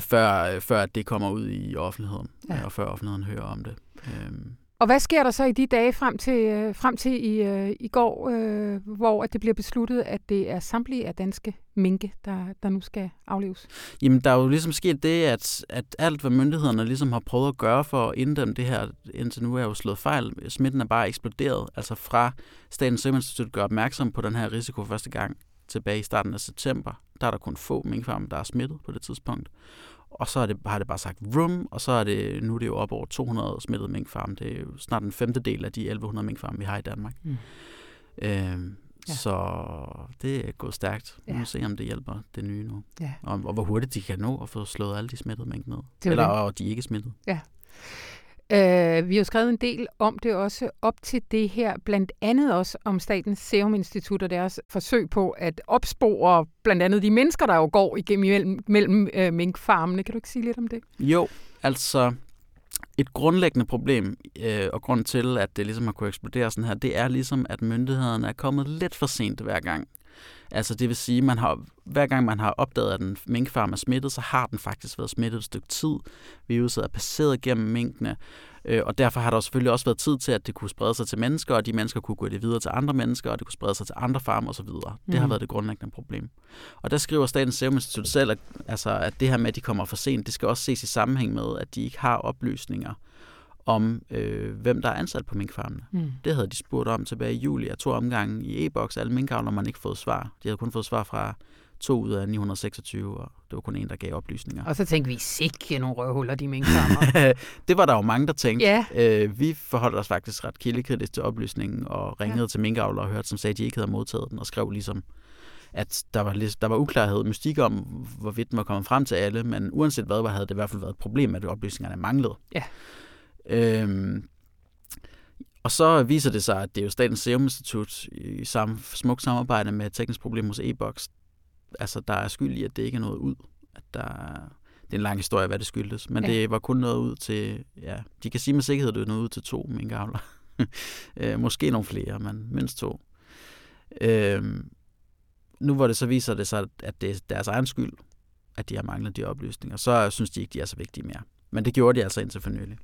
før, øh, før det kommer ud i offentligheden, ja. og før offentligheden hører om det. Øh, og hvad sker der så i de dage frem til, øh, frem til i, øh, i går, øh, hvor at det bliver besluttet, at det er samtlige af danske minke, der, der nu skal afleves? Jamen, der er jo ligesom sket det, at, at alt, hvad myndighederne ligesom har prøvet at gøre for at inddæmme det her, indtil nu er jo slået fejl. Smitten er bare eksploderet. Altså fra Statens Serum Institut gør opmærksom på den her risiko første gang tilbage i starten af september. Der er der kun få minkfarme, der er smittet på det tidspunkt. Og så er det, har det bare sagt rum, og så er det, nu er det jo op over 200 smittede minkfarme. Det er jo snart en femtedel af de 1100 minkfarme, vi har i Danmark. Mm. Øhm, Ja. ja. Så det er gået stærkt. Ja. må se, om det hjælper det nye nu. Ja. Og, og hvor hurtigt de kan nå at få slået alle de smittede mink ned. Er Eller det. og de ikke smittede. Øh, vi har jo skrevet en del om det også op til det her, blandt andet også om Statens Serum Institut og deres forsøg på at opspore blandt andet de mennesker, der jo går igennem mellem, mellem øh, minkfarmene. Kan du ikke sige lidt om det? Jo, altså et grundlæggende problem, øh, og grund til, at det ligesom har kunne eksplodere sådan her, det er ligesom, at myndighederne er kommet lidt for sent hver gang. Altså det vil sige, man har, hver gang man har opdaget, at en minkfarm er smittet, så har den faktisk været smittet et stykke tid. Viruset er passeret gennem minkene, øh, og derfor har der selvfølgelig også været tid til, at det kunne sprede sig til mennesker, og de mennesker kunne gå det videre til andre mennesker, og det kunne sprede sig til andre farmer osv. Det har Mhm. været det grundlæggende problem. Og der skriver Statens Serum Institut selv, at, altså, at det her med, at de kommer for sent, det skal også ses i sammenhæng med, at de ikke har oplysninger om, øh, hvem der er ansat på minkfarmene. Mm. Det havde de spurgt om tilbage i juli af to omgange i e-boks. Alle minkavler man ikke fået svar. De havde kun fået svar fra to ud af 926, og det var kun en, der gav oplysninger. Og så tænkte vi, sikke nogle røvhuller, de minkfarmer. det var der jo mange, der tænkte. ja, Øh, vi forholdt os faktisk ret kildekritisk til oplysningen og ringede Ja. til minkavlere og hørte, som sagde, at de ikke havde modtaget den, og skrev ligesom, at der var, der var uklarhed, mystik om, hvorvidt den var kommet frem til alle, men uanset hvad, havde det i hvert fald været et problem, at oplysningerne manglede. Ja. Øhm, og så viser det sig, at det er jo Statens Serum Institut i sam, smukt samarbejde med Teknisk Problem hos e-boks, altså der er skyld i, at det ikke er noget ud. At der, det er en lang historie, hvad det skyldtes, men Ja. ja. det var kun noget ud til, ja, de kan sige med sikkerhed, at det er noget ud til to minkavler. øh, måske nogle flere, men mindst to. Øhm, nu hvor det så viser det sig, at det er deres egen skyld, at de har manglet de oplysninger, så synes de ikke, de er så vigtige mere. Men det gjorde de altså indtil for nylig.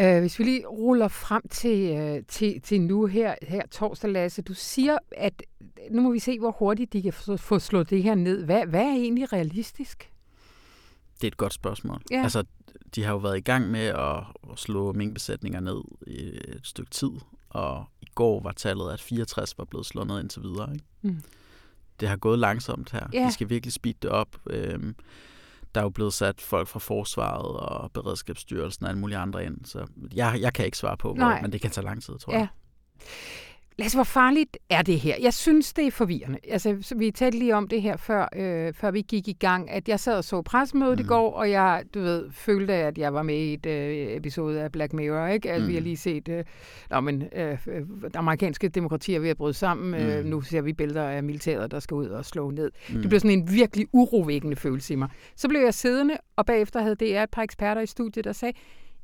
Øh, hvis vi lige ruller frem til, øh, til, til nu her, her torsdag, Lasse. Du siger, at nu må vi se, hvor hurtigt de kan få, få slået det her ned. Hvad, hvad er egentlig realistisk? Det er et godt spørgsmål. Ja. Altså, de har jo været i gang med at, at slå minkbesætninger ned i et stykke tid, og i går var tallet, at 64 var blevet slået ned indtil videre. Ikke? Mm. Det har gået langsomt her. Ja. De skal virkelig speede det op. Øhm, der er jo blevet sat folk fra Forsvaret og Beredskabsstyrelsen og alle mulige andre ind, så jeg, jeg kan ikke svare på, hvor, men det kan tage lang tid, tror Ja. Lasse, hvor farligt er det her? Jeg synes, det er forvirrende. Altså, så vi talte lige om det her, før, øh, før vi gik i gang, at jeg sad og så pressemødet mm. i går, og jeg, du ved, følte, at jeg var med i et øh, episode af Black Mirror, ikke? At mm. vi har Mm. lige set, øh, nå, men, øh, øh, amerikanske demokrati er ved at bryde sammen. Mm. Øh, Mm. nu ser vi billeder af militæret, der skal ud og slå ned. Mm. Det blev sådan en virkelig urovækkende følelse i mig. Så blev jeg siddende, og bagefter havde DR et par eksperter i studiet, der sagde,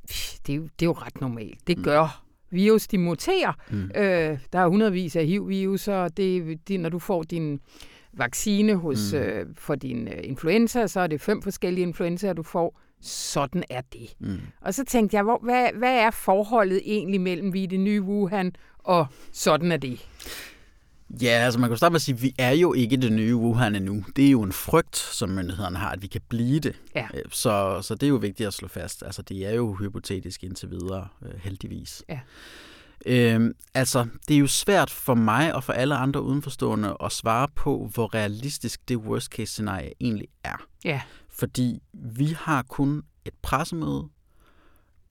"Pff, det er jo, det er jo ret normalt. Det Mm. gør virus, de muterer. Mm. Øh, der er hundredvis af HIV-virus, og det, det, når du får din vaccine hos, Mm. øh, for din øh, influenza, så er det fem forskellige influenzaer, du får. Sådan er det. Mm. Og så tænkte jeg, hvor, hvad, hvad er forholdet egentlig mellem vi det nye Wuhan og sådan er det? Ja, altså man kan starte med at sige, at vi er jo ikke det nye Wuhan endnu. Det er jo en frygt, som myndighederne har, at vi kan blive det. Ja. Øh, Så, så det er jo vigtigt at slå fast. Altså det er jo hypotetisk indtil videre, øh, heldigvis. Ja. Øhm, altså, det er jo svært for mig og for alle andre udenforstående at svare på, hvor realistisk det worst case scenarie egentlig er. Ja. Fordi vi har kun et pressemøde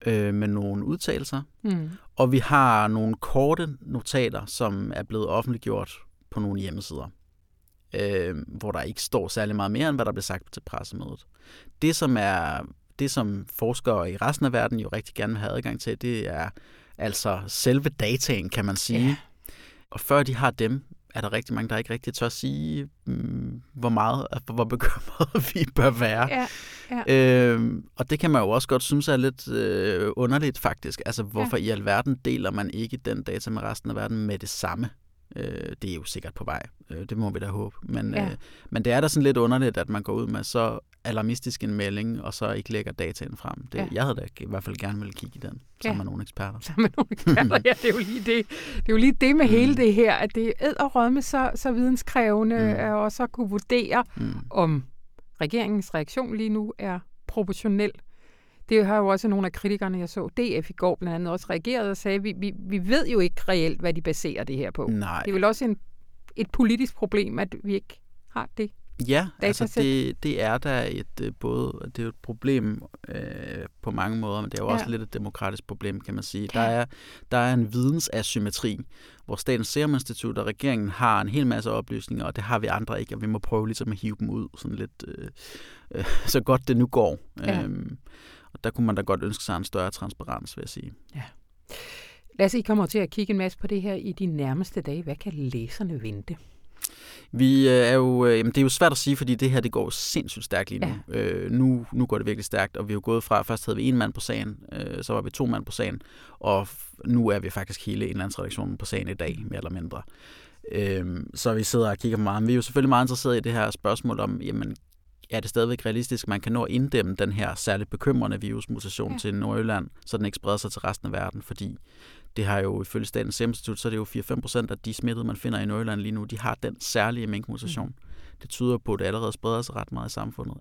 øh, med nogle udtalelser, Mm. og vi har nogle korte notater, som er blevet offentliggjort på nogle hjemmesider, øh, hvor der ikke står særlig meget mere, end hvad der blev sagt til pressemødet. Det, som er det, som forskere i resten af verden jo rigtig gerne vil have adgang til, det er altså selve dataen, kan man sige. Ja. Og før de har dem, er der rigtig mange, der ikke rigtig tør at sige, mm, hvor meget, hvor bekymrede vi bør være. Ja. Øh, og det kan man jo også godt synes er lidt øh, underligt faktisk. Altså, hvorfor ja. i alverden deler man ikke den data med resten af verden med det samme? Øh, det er jo sikkert på vej. Øh, det må vi da håbe. Men, Ja. øh, men det er da sådan lidt underligt, at man går ud med så alarmistisk en melding, og så ikke lægger dataen frem. Det, Ja. Jeg havde da i hvert fald gerne ville kigge i den, sammen Ja. med nogle eksperter. sammen med nogle eksperter. Ja, det er jo lige det, det, er jo lige det med Mm. hele det her, at det er æderrømme så, så videnskrævende, Mm. mm. og så kunne vurdere, Mm. om regeringens reaktion lige nu er proportionel. Det har jo også nogle af kritikerne, jeg så, DF i går blandt andet også reagerede og sagde, vi, vi, vi ved jo ikke reelt, hvad de baserer det her på. Nej. Det er vel også en, et politisk problem, at vi ikke har det. Ja, altså det, det er da et øh, både det er jo et problem øh, på mange måder, men det er jo Ja. også lidt et demokratisk problem, kan man sige. Der er der er en vidensasymmetri, hvor Statens Serum Institut og regeringen har en hel masse oplysninger, og det har vi andre ikke, og vi må prøve ligesom at hive dem ud sådan lidt øh, øh, så godt det nu går. Ja. Øhm, og der kunne man da godt ønske sig en større transparens, vil jeg sige. Lasse, I kommer til at kigge en masse på det her i de nærmeste dage. Hvad kan læserne vente? Vi øh, er jo, øh, jamen det er jo svært at sige, fordi det her det går jo sindssygt stærkt lige nu. Ja. Øh, nu. Nu går det virkelig stærkt, og vi er jo gået fra, først havde vi en mand på sagen, øh, så var vi to mand på sagen, og nu er vi faktisk hele indlandsredaktionen på sagen i dag, mere eller mindre. Øh, så vi sidder og kigger på meget. Men vi er jo selvfølgelig meget interesseret i det her spørgsmål om, jamen, er det stadigvæk realistisk, at man kan nå at inddæmme den her særligt bekymrende virusmutation ja. til Nordjylland, så den ikke spreder sig til resten af verden, fordi det har jo ifølge Statens Serum Institut, så er det jo 4-5 procent af de smittede, man finder i Nordjylland lige nu, de har den særlige minkmutation. Mm. Det tyder på, at det allerede spreder sig ret meget i samfundet.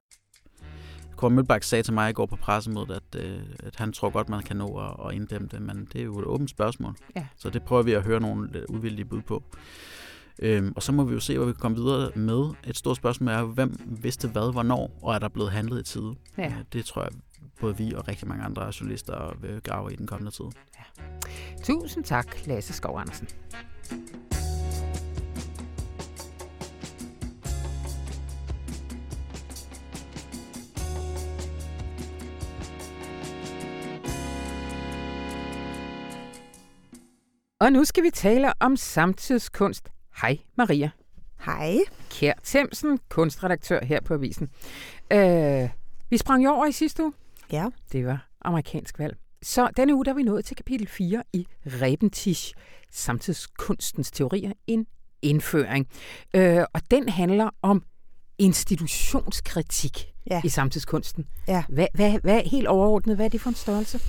Kåre Mølbak sagde til mig i går på pressemødet, at, øh, at han tror godt, man kan nå at, at inddæmme det, men det er jo et åbent spørgsmål. Ja. Så det prøver vi at høre nogle lidt uvildige bud på. Øhm, og så må vi jo se, hvad vi kan komme videre med. Et stort spørgsmål er, hvem vidste hvad, hvornår, og er der blevet handlet i tide? Ja. Øh, Det tror jeg, både vi og rigtig mange andre journalister vil grave i den kommende tid. Tusind tak, Lasse Skov Andersen. Og nu skal vi tale om samtidskunst. Hej Maria. Hej. Kjær Themsen, kunstredaktør her på Avisen. Øh, vi sprang jo over i sidste uge. Ja. Det var amerikansk valg. Så denne uge der er vi nået til kapitel 4 i Rebentisch, samtidskunstens teorier, en indføring. Øh, og den handler om institutionskritik Ja. i samtidskunsten. Ja. Hvad, hvad, hvad helt overordnet, hvad er det for en størrelse?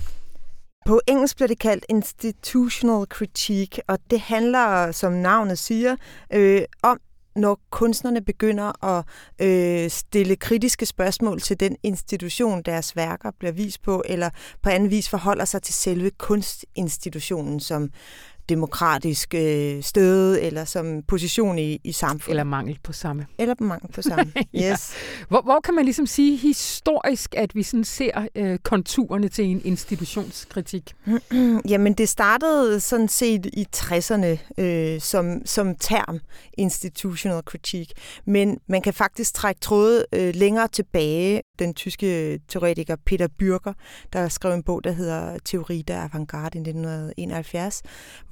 På engelsk bliver det kaldt institutional critique, og det handler, som navnet siger, øh, om, når kunstnerne begynder at øh, stille kritiske spørgsmål til den institution, deres værker bliver vist på, eller på anden vis forholder sig til selve kunstinstitutionen som demokratisk øh, støde, eller som position i, i samfundet. Eller mangel på samme. eller mangel på samme. Ja. yes. Hvor, hvor kan man ligesom sige historisk, at vi sådan ser øh, konturerne til en institutionskritik? Jamen, det startede sådan set i 60'erne øh, som, som term, institutional critique. Men man kan faktisk trække tråde øh, længere tilbage. Den tyske teoretiker Peter Bürger, der skrev en bog, der hedder Teori der avantgarde i 1971,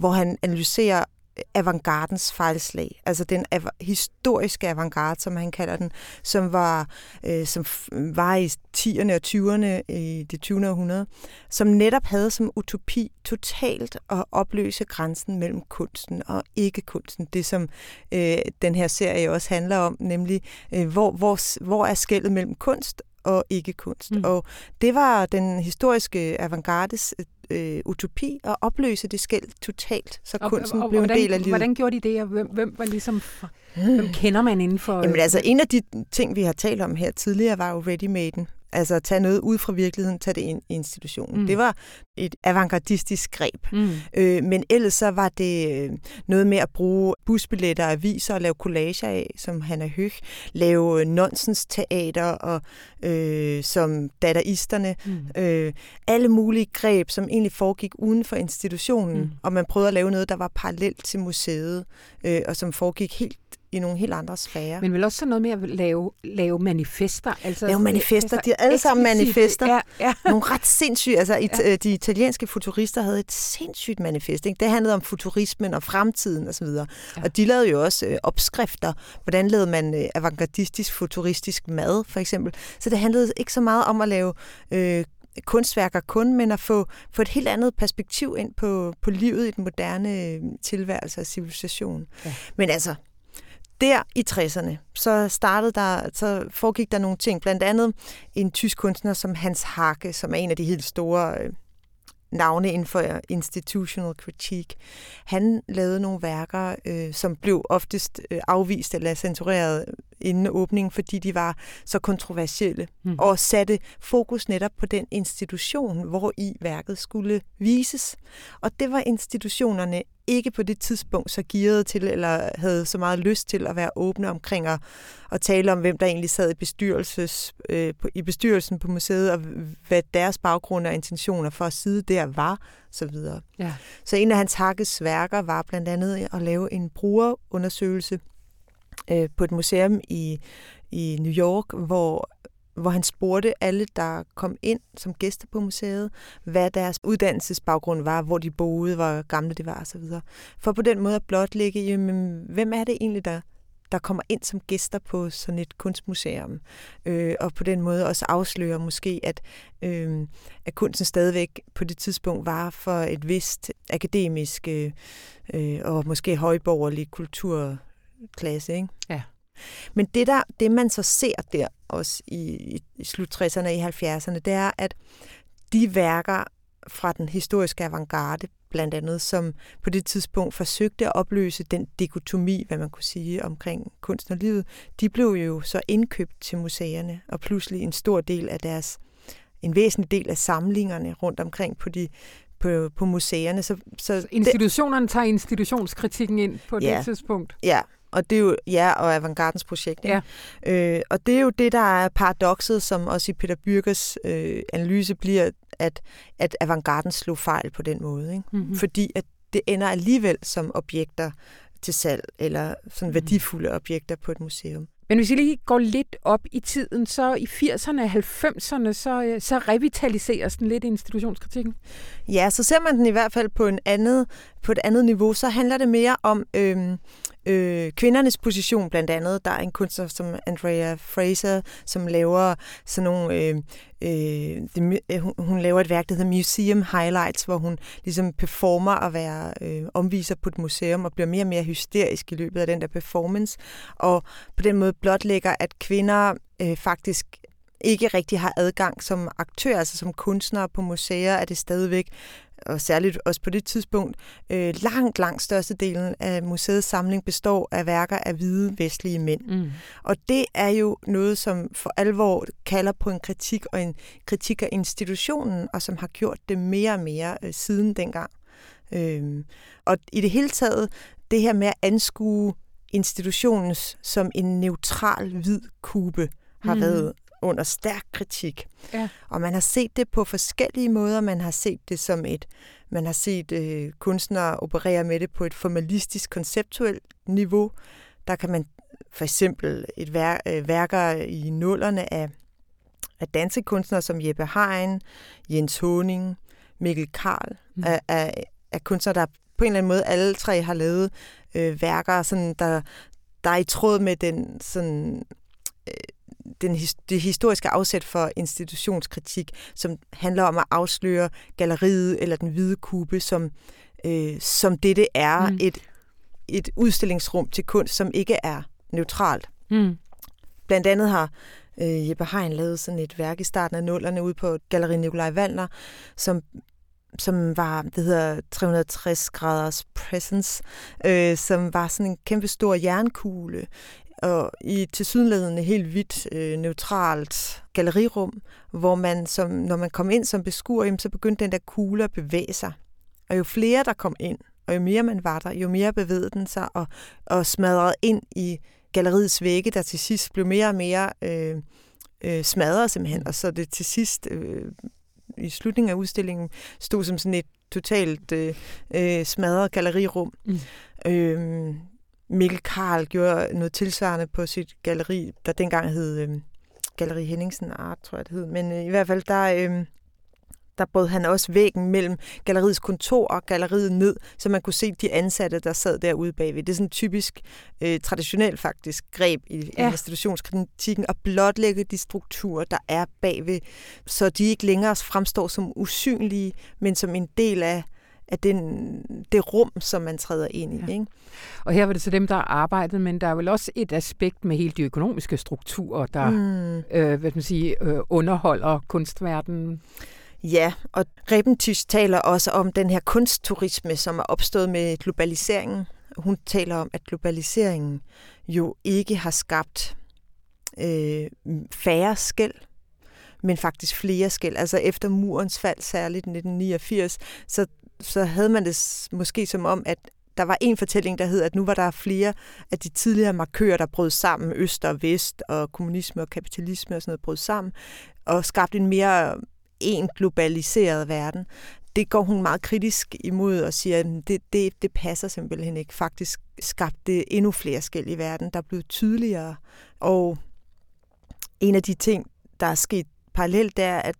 hvor han analyserer avantgardens fejlslag, altså den av- historiske avantgarde, som han kalder den, som var, øh, som var i 10'erne og 20'erne i det 20. århundrede, som netop havde som utopi totalt at opløse grænsen mellem kunsten og ikke-kunsten. Det, som øh, den her serie også handler om, nemlig øh, hvor, hvor, hvor er skældet mellem kunst og ikke-kunst. Mm. Og det var den historiske avantgardes øh, utopi at opløse det skæld totalt, så og, kunsten og, og, blev hvordan, en del af livet. Hvordan gjorde de det, og hvem, hvem var ligesom... Hvem kender man inden for... Jamen altså, en af de ting, vi har talt om her tidligere, var jo Ready Maiden. Altså tage noget ud fra virkeligheden, tage det ind i institutionen. Mm. Det var et avantgardistisk greb. Mm. Øh, men ellers så var det øh, noget med at bruge busbilletter og aviser og lave collager af, som han er Høg. Lave nonsens teater og øh, som dadaisterne. Mm. Øh, alle mulige greb, som egentlig foregik uden for institutionen. Mm. Og man prøvede at lave noget, der var parallelt til museet, øh, og som foregik helt i nogle helt andre sfære. Men vel også sådan noget med at lave, lave manifester? Altså, lave manifester. De er alle sammen manifester. Ja, ja. Nogle ret sindssyge. Altså, ja. Øh, de italienske futurister havde et sindssygt manifest. Ikke? Det handlede om futurismen og fremtiden osv. Og, ja. og de lavede jo også øh, opskrifter. Hvordan lavede man øh, avantgardistisk, futuristisk mad, for eksempel. Så det handlede ikke så meget om at lave øh, kunstværker kun, men at få, få et helt andet perspektiv ind på, på livet i den moderne øh, tilværelse og civilisation. Ja. Men altså, der i 60'erne, så startede der, så foregik der nogle ting. Blandt andet en tysk kunstner som Hans Hake, som er en af de helt store øh, navne inden for øh, institutional critique. Han lavede nogle værker, øh, som blev oftest øh, afvist eller censureret inden åbningen, fordi de var så kontroversielle, mm. og satte fokus netop på den institution, hvor i værket skulle vises. Og det var institutionerne ikke på det tidspunkt så gearet til, eller havde så meget lyst til at være åbne omkring at, at tale om, hvem der egentlig sad i, bestyrelses, øh, på, i bestyrelsen på museet, og hvad deres baggrund og intentioner for at sidde der var, så videre. Ja. Så en af hans hakkes værker var blandt andet at lave en brugerundersøgelse øh, på et museum i, i New York, hvor hvor han spurgte alle, der kom ind som gæster på museet, hvad deres uddannelsesbaggrund var, hvor de boede, hvor gamle de var osv. For på den måde at blotlægge, jamen, hvem er det egentlig, der, der kommer ind som gæster på sådan et kunstmuseum. Øh, og på den måde også afsløre måske, at, øh, at kunsten stadigvæk på det tidspunkt var for et vist akademisk øh, øh og måske højborgerlig kultur kulturklasse. Ikke? Ja. Men det, der, det man så ser der, også i, i slut 60'erne og i 70'erne, det er, at de værker fra den historiske avantgarde, blandt andet, som på det tidspunkt forsøgte at opløse den dikotomi, hvad man kunne sige, omkring kunst og livet, de blev jo så indkøbt til museerne, og pludselig en stor del af deres, en væsentlig del af samlingerne rundt omkring på de på, på museerne. Så, så Institutionerne det, tager institutionskritikken ind på ja, det tidspunkt? Ja, og det er jo, ja, og Avantgardens projekt. Ikke? Ja. Øh, og det er jo det, der er paradokset, som også i Peter Byrkes øh, analyse bliver, at, at Avantgarden slog fejl på den måde. Ikke? Mm-hmm. Fordi at det ender alligevel som objekter til salg, eller sådan mm-hmm. værdifulde objekter på et museum. Men hvis vi lige går lidt op i tiden, så i 80'erne og 90'erne, så, øh, så revitaliseres den lidt i institutionskritikken. Ja, så ser man den i hvert fald på, en andet, på et andet niveau. Så handler det mere om øh, øh, kvindernes position blandt andet. Der er en kunstner som Andrea Fraser, som laver sådan nogle... Øh, øh, det, øh, hun, hun laver et værk, der hedder Museum Highlights, hvor hun ligesom performer at være øh, omviser på et museum og bliver mere og mere hysterisk i løbet af den der performance. Og på den måde blotlægger, at kvinder øh, faktisk ikke rigtig har adgang som aktør, altså som kunstnere på museer, er det stadigvæk og særligt også på det tidspunkt, øh, langt, langt størstedelen af museets samling består af værker af hvide vestlige mænd. Mm. Og det er jo noget, som for alvor kalder på en kritik, og en kritik af institutionen, og som har gjort det mere og mere øh, siden dengang. Øh, og i det hele taget, det her med at anskue institutionen som en neutral hvid kube, har mm. været under stærk kritik. Ja. Og man har set det på forskellige måder. Man har set det som et, man har set øh, kunstnere operere med det på et formalistisk, konceptuelt niveau. Der kan man for eksempel et vær, øh, værker i nullerne af, af dansekunstnere som Jeppe Hein, Jens Honing, Mikkel Karl, mm. af, af, af kunstnere, der på en eller anden måde alle tre har lavet øh, værker, sådan, der, der er i tråd med den, sådan, øh, den, det historiske afsæt for institutionskritik, som handler om at afsløre galleriet eller den hvide kube, som, øh, som det er, mm. et, et udstillingsrum til kunst, som ikke er neutralt. Mm. Blandt andet har øh, Jeppe Hein lavet sådan et værk i starten af nullerne ude på Galeri Nikolaj Wallner, som som var, det hedder 360 graders presence, øh, som var sådan en kæmpe stor jernkugle, og i tilsyneladende helt hvidt øh, neutralt gallerirum, hvor man, som, når man kom ind som beskuer, så begyndte den der kugle at bevæge sig. Og jo flere, der kom ind, og jo mere man var der, jo mere bevægede den sig og, og smadrede ind i galleriets vægge, der til sidst blev mere og mere øh, øh, smadret simpelthen. Og så det til sidst øh, i slutningen af udstillingen stod som sådan et totalt øh, øh, smadret gallerirum. Mm. Øh, Mikkel Karl gjorde noget tilsvarende på sit galleri, der dengang hed øh, Galleri Henningsen Art, tror jeg det hed. Men øh, i hvert fald, der, øh, der brød han også væggen mellem galleriets kontor og galleriet ned, så man kunne se de ansatte, der sad derude bagved. Det er sådan typisk øh, traditionelt faktisk greb i, ja. institutionskritikken at blotlægge de strukturer, der er bagved, så de ikke længere fremstår som usynlige, men som en del af af den, det rum, som man træder ind i. Ja. Ikke? Og her var det så dem, der arbejdede, men der er vel også et aspekt med hele de økonomiske strukturer, der mm. øh, hvad man sige, øh, underholder kunstverdenen. Ja, og Rebentisch taler også om den her kunstturisme, som er opstået med globaliseringen. Hun taler om, at globaliseringen jo ikke har skabt øh, færre skæld, men faktisk flere skæld. Altså efter murens fald, særligt 1989, så, så havde man det måske som om, at der var en fortælling, der hed, at nu var der flere af de tidligere markører, der brød sammen, øst og vest, og kommunisme og kapitalisme og sådan noget brød sammen, og skabte en mere øh, en globaliseret verden. Det går hun meget kritisk imod og siger, at det, det, det passer simpelthen ikke. Faktisk skabte endnu flere skæld i verden, der blev tydeligere. Og en af de ting, der er sket parallelt, det er, at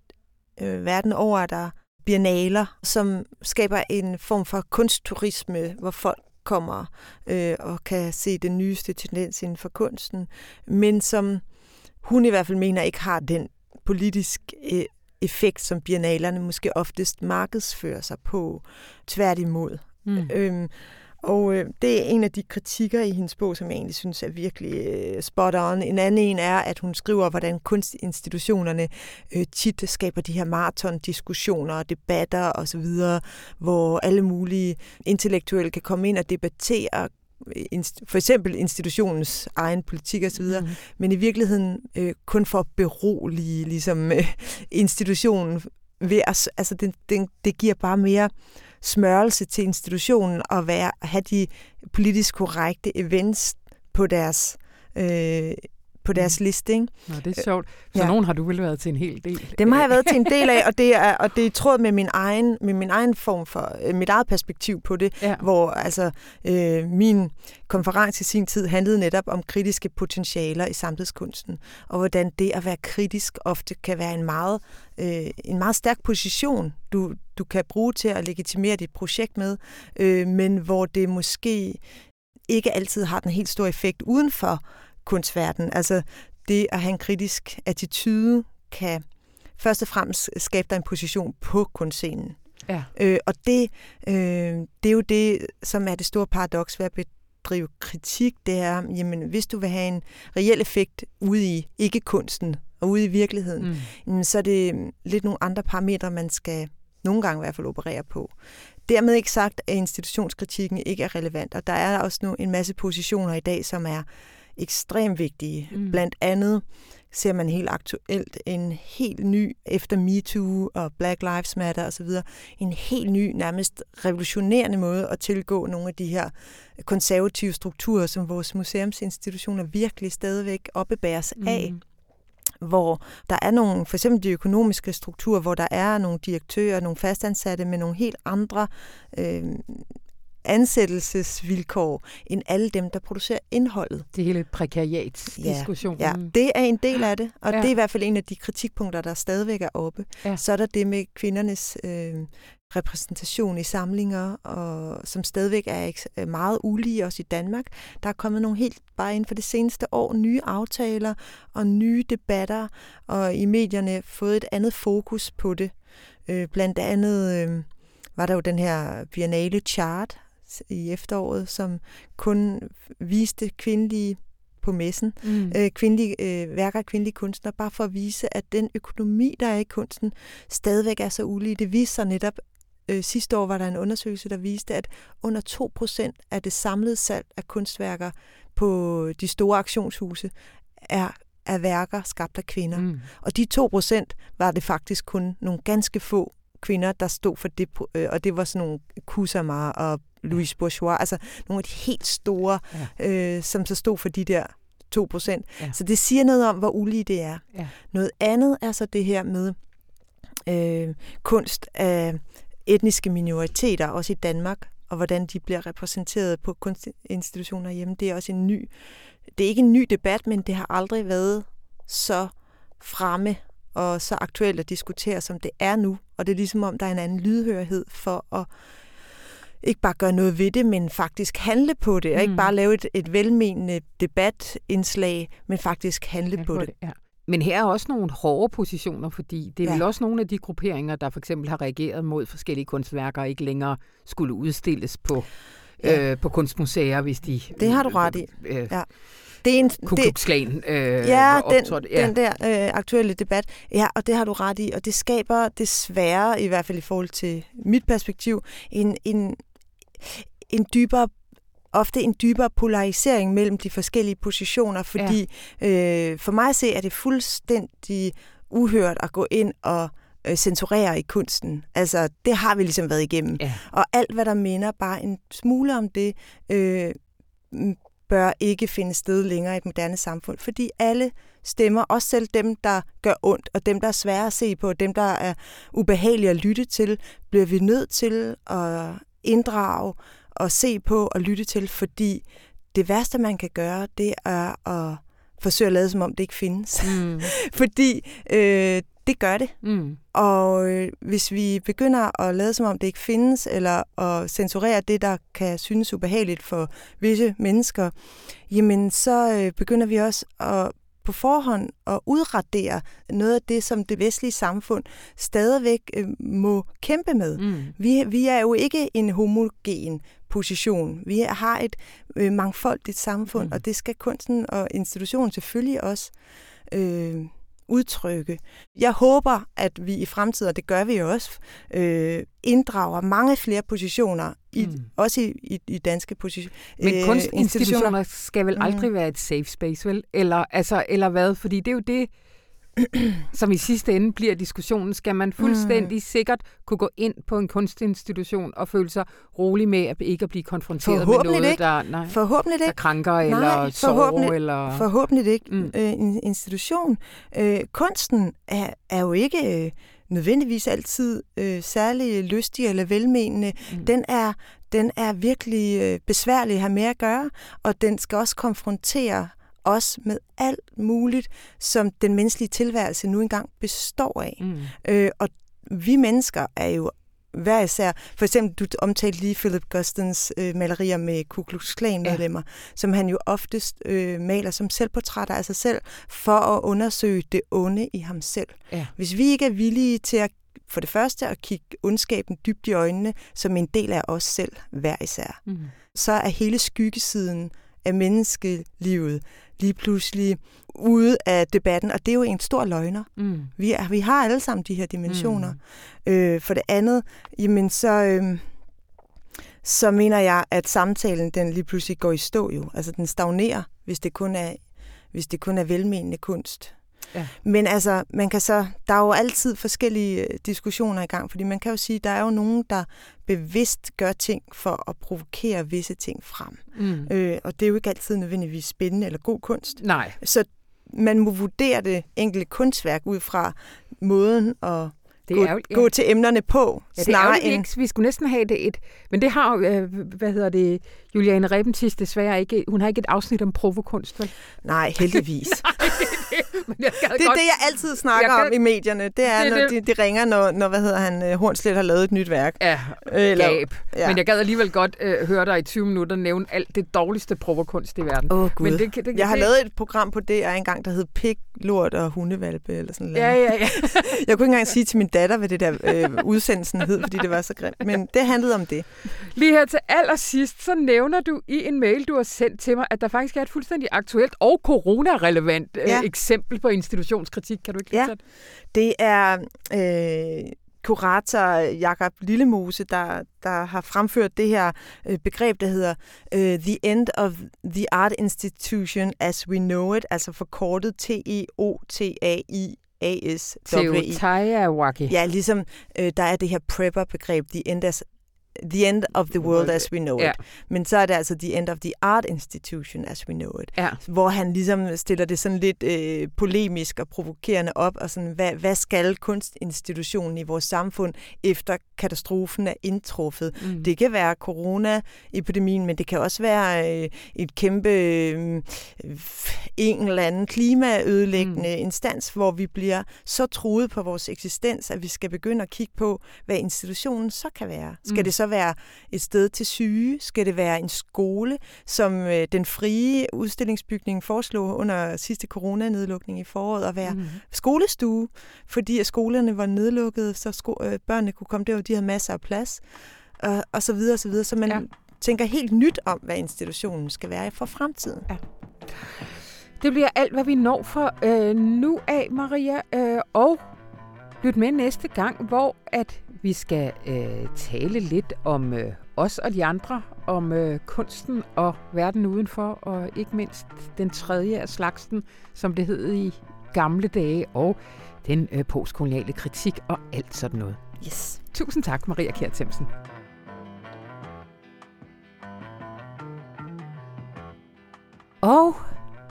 øh, verden over er der biennaler, som skaber en form for kunstturisme, hvor folk kommer øh, og kan se den nyeste tendens inden for kunsten, men som hun i hvert fald mener ikke har den politisk øh, effekt, som biennalerne måske oftest markedsfører sig på. Tværtimod. Mm. Øhm, og øh, det er en af de kritikker i hendes bog, som jeg egentlig synes er virkelig øh, spot on. En anden en er, at hun skriver, hvordan kunstinstitutionerne øh, tit skaber de her maraton-diskussioner og debatter osv., hvor alle mulige intellektuelle kan komme ind og debattere for eksempel institutionens egen politik osv., mm. men i virkeligheden øh, kun for at berolige ligesom, øh, institutionen ved at, altså det, det, det giver bare mere smørelse til institutionen og være, have de politisk korrekte events på deres øh, på deres mm. liste. Ikke? Nå, det er sjovt. Så ja. nogen har du vel været til en hel del? Dem har jeg været til en del af, og det er, og det er tråd med min egen, med min egen form for, øh, mit eget perspektiv på det, ja. hvor altså øh, min konference i sin tid handlede netop om kritiske potentialer i samtidskunsten, og hvordan det at være kritisk ofte kan være en meget, øh, en meget stærk position, du, du kan bruge til at legitimere dit projekt med, øh, men hvor det måske ikke altid har den helt store effekt uden for kunstverden. Altså det at have en kritisk attitude kan først og fremmest skabe dig en position på kunstscenen. Ja. Øh, og det, øh, det er jo det, som er det store paradoks ved at bedrive kritik, det er, jamen hvis du vil have en reel effekt ude i ikke-kunsten og ude i virkeligheden, mm. så er det lidt nogle andre parametre, man skal nogle gange i hvert fald operere på. Dermed ikke sagt, at institutionskritikken ikke er relevant, og der er også nu en masse positioner i dag, som er ekstremt vigtige. Mm. Blandt andet ser man helt aktuelt en helt ny, efter MeToo og Black Lives Matter osv., en helt ny, nærmest revolutionerende måde at tilgå nogle af de her konservative strukturer, som vores museumsinstitutioner virkelig stadigvæk oppebæres mm. af hvor der er nogle, for eksempel de økonomiske strukturer, hvor der er nogle direktører, nogle fastansatte med nogle helt andre øh, ansættelsesvilkår end alle dem, der producerer indholdet. Det hele prekariatsdiskussionen. Ja, ja, det er en del af det, og Ja. det er i hvert fald en af de kritikpunkter, der stadigvæk er oppe. Ja. Så er der det med kvindernes øh, repræsentation i samlinger, og som stadigvæk er er meget ulige også i Danmark. Der er kommet nogle helt, bare inden for det seneste år, nye aftaler og nye debatter, og i medierne fået et andet fokus på det. Øh, blandt andet øh, var der jo den her Biennale Chart i efteråret, som kun viste kvindelige på messen, Mm. øh, kvindelige, øh, værker af kvindelige kunstnere, bare for at vise, at den økonomi, der er i kunsten, stadigvæk er så ulige. Det viste sig netop, øh, sidste år var der en undersøgelse, der viste, at under 2% af det samlede salg af kunstværker på de store auktionshuse er, er værker skabt af kvinder. Mm. Og de 2% var det faktisk kun nogle ganske få kvinder, der stod for det, øh, og det var sådan nogle Kusama og Louise Bourgeois, altså nogle af de helt store, ja. øh, som så stod for de der 2 procent. Ja. Ja. Så det siger noget om, hvor ulige det er. Ja. Noget andet er så det her med øh, kunst af etniske minoriteter, også i Danmark, og hvordan de bliver repræsenteret på kunstinstitutioner hjemme. Det er også en ny, det er ikke en ny debat, men det har aldrig været så fremme og så aktuelt at diskutere, som det er nu. Og det er ligesom om, der er en anden lydhørighed for at ikke bare gøre noget ved det, men faktisk handle på det, og ikke Mm. bare lave et, et velmenende debatindslag, men faktisk handle Ja, på det. Ja. Men her er også nogle hårde positioner, fordi det er ja. Ja. vel også nogle af de grupperinger, der for eksempel har reageret mod forskellige kunstværker, ikke længere skulle udstilles på, Ja. øh, på kunstmuseer, hvis de... Det har du ret i. Øh, Ja. Det er en, Ku Klux Klan øh, ja, den. Ja. den der øh, aktuelle debat. Ja, og det har du ret i. Og det skaber desværre, i hvert fald i forhold til mit perspektiv, en, en, en dybere ofte en dybere polarisering mellem de forskellige positioner, fordi ja. øh, for mig at se er det fuldstændig uhørt at gå ind og øh, censurere i kunsten. Altså, det har vi ligesom været igennem. Ja. Og alt, hvad der minder bare en smule om det, øh, bør ikke finde sted længere i et moderne samfund, fordi alle stemmer, også selv dem, der gør ondt, og dem, der er svære at se på, og dem, der er ubehagelige at lytte til, bliver vi nødt til at inddrage og se på og lytte til, fordi det værste, man kan gøre, det er at forsøge at lade, som om det ikke findes. Mm. fordi øh, det gør det. Mm. Og øh, hvis vi begynder at lade som om det ikke findes, eller at censurere det, der kan synes ubehageligt for visse mennesker, jamen så øh, begynder vi også at på forhånd at udradere noget af det, som det vestlige samfund stadigvæk øh, må kæmpe med. Mm. Vi, vi er jo ikke en homogen position. Vi har et øh, mangfoldigt samfund, Mm. og det skal kunsten og institutionen selvfølgelig også øh, udtrykke. Jeg håber, at vi i fremtiden, og det gør vi jo også, øh, inddrager mange flere positioner, i, Mm. mm. også i, i, i danske positioner. Men kunstinstitutioner skal vel Mm. aldrig være et safe space, vel? Eller, altså, eller hvad? Fordi det er jo det, som i sidste ende bliver diskussionen. Skal man fuldstændig mm. sikkert kunne gå ind på en kunstinstitution og føle sig rolig med at ikke at blive konfronteret med noget, ikke. der, nej, Forhåbentlig der ikke. krænker Nej, eller forhåbentlig- Eller... Forhåbentlig ikke. Mm. Øh, en institution. Øh, kunsten er, er jo ikke øh, nødvendigvis altid øh, særlig lystig eller velmenende. Mm. Den er, den er virkelig øh, besværlig at have med at gøre, og den skal også konfrontere os med alt muligt, som den menneskelige tilværelse nu engang består af. Mm. Øh, og vi mennesker er jo hver især, for eksempel du omtalte lige Philip Gustons øh, malerier med Ku Klux Klan medlemmer, ja. som han jo oftest øh, maler som selvportrætter af sig selv, for at undersøge det onde i ham selv. Ja. Hvis vi ikke er villige til at for det første at kigge ondskaben dybt i øjnene, som en del af os selv hver især, Mm. så er hele skyggesiden af menneskelivet lige pludselig ude af debatten, og det er jo en stor løgner. Mm. Vi, er, vi har alle sammen de her dimensioner. Mm. Øh, for det andet, jamen så, øh, så mener jeg, at samtalen den lige pludselig går i stå jo. Altså den stagnerer, hvis det kun er, hvis det kun er velmenende kunst. Ja. Men altså, man kan så, der er jo altid forskellige øh, diskussioner i gang, fordi man kan jo sige, der er jo nogen, der bevidst gør ting for at provokere visse ting frem. Mm. Øh, og det er jo ikke altid nødvendigvis spændende eller god kunst. Nej. Så man må vurdere det enkelte kunstværk ud fra måden at Det gå, er ærgerligt, ja. gå til emnerne på, Ja, det er end... ikke. Vi skulle næsten have det et... Men det har øh, hvad hedder det, Juliane Rebentis desværre ikke... Hun har ikke et afsnit om provokunst, vel? Nej, heldigvis. Men jeg Det er godt- det, jeg altid snakker Jeg om kan- i medierne. Det er, Det når det. de, de ringer, når, når hvad hedder han, øh, Hornslet har lavet et nyt værk. Ja, Eller- gab. ja. Men jeg gad alligevel godt øh, høre dig i 20 minutter nævne alt det dårligste provokunst i verden. Åh, oh, Gud. Men det, kan- det, jeg har det, lavet et program på DR engang, der hed Pik, Lort og Hundevalpe, eller sådan noget. Ja, ja, ja. Jeg kunne ikke engang sige til min datter, hvad det der øh, udsendelsen hed, fordi det var så grimt. Men det handlede om det. Lige her til allersidst, så nævner du i en mail, du har sendt til mig, at der faktisk er et fuldstændig aktuelt og corona-relevant Ja. øh, eksempel på institutionskritik. Kan du ikke lige Ja. det? Er øh, kurator Jakob Lillemose, der, der har fremført det her øh, begreb, der hedder øh, The End of the Art Institution as We Know It, altså forkortet T-E-O-T-A-I-A-S. Teotihuaca. Ja, ligesom øh, der er det her prepper-begreb, the end, the end of the world as we know Ja. it. Men så er det altså the end of the art institution as we know it. Ja. Hvor han ligesom stiller det sådan lidt øh, polemisk og provokerende op, og sådan, hvad, hvad skal kunstinstitutionen i vores samfund efter katastrofen er indtruffet? Mm. Det kan være coronaepidemien, men det kan også være øh, et kæmpe øh, en eller anden klimaødelæggende mm. instans, hvor vi bliver så truet på vores eksistens, at vi skal begynde at kigge på, hvad institutionen så kan være. Skal Mm. det så være et sted til syge? Skal det være en skole, som øh, den frie udstillingsbygning foreslog under sidste coronanedlukning i foråret, at være Mm. skolestue, fordi at skolerne var nedlukkede, så sko- øh, børnene kunne komme derud, de havde masser af plads, og, og så videre, og så videre. Så man Ja. ja. tænker helt nyt om, hvad institutionen skal være for fremtiden. Det bliver alt, hvad vi når for øh, nu af, Maria. Øh, og lyt med næste gang, hvor at vi skal øh, tale lidt om øh, os og de andre, om øh, kunsten og verden udenfor, og ikke mindst den tredje af slagsen, som det hed i gamle dage, og den øh, postkoloniale kritik og alt sådan noget. Yes. Tusind tak, Maria Kjær Themsen. Og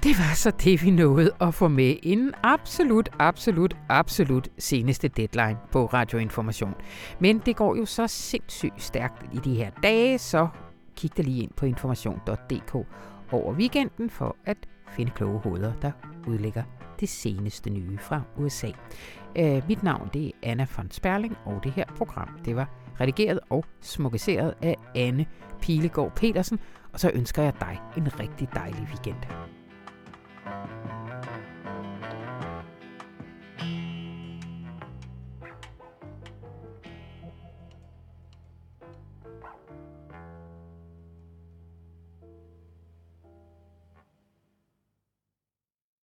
det var så det, vi nåede at få med inden absolut, absolut, absolut seneste deadline på Radioinformation. Men det går jo så sindssygt stærkt i de her dage, så kig da lige ind på information.dk over weekenden for at finde kloge hoveder, der udlægger det seneste nye fra USA. Øh, mit navn det er Anna von Sperling, og det her program det var redigeret og smukkeseret af Anne Pilegaard Petersen, og så ønsker jeg dig en rigtig dejlig weekend. Thank you.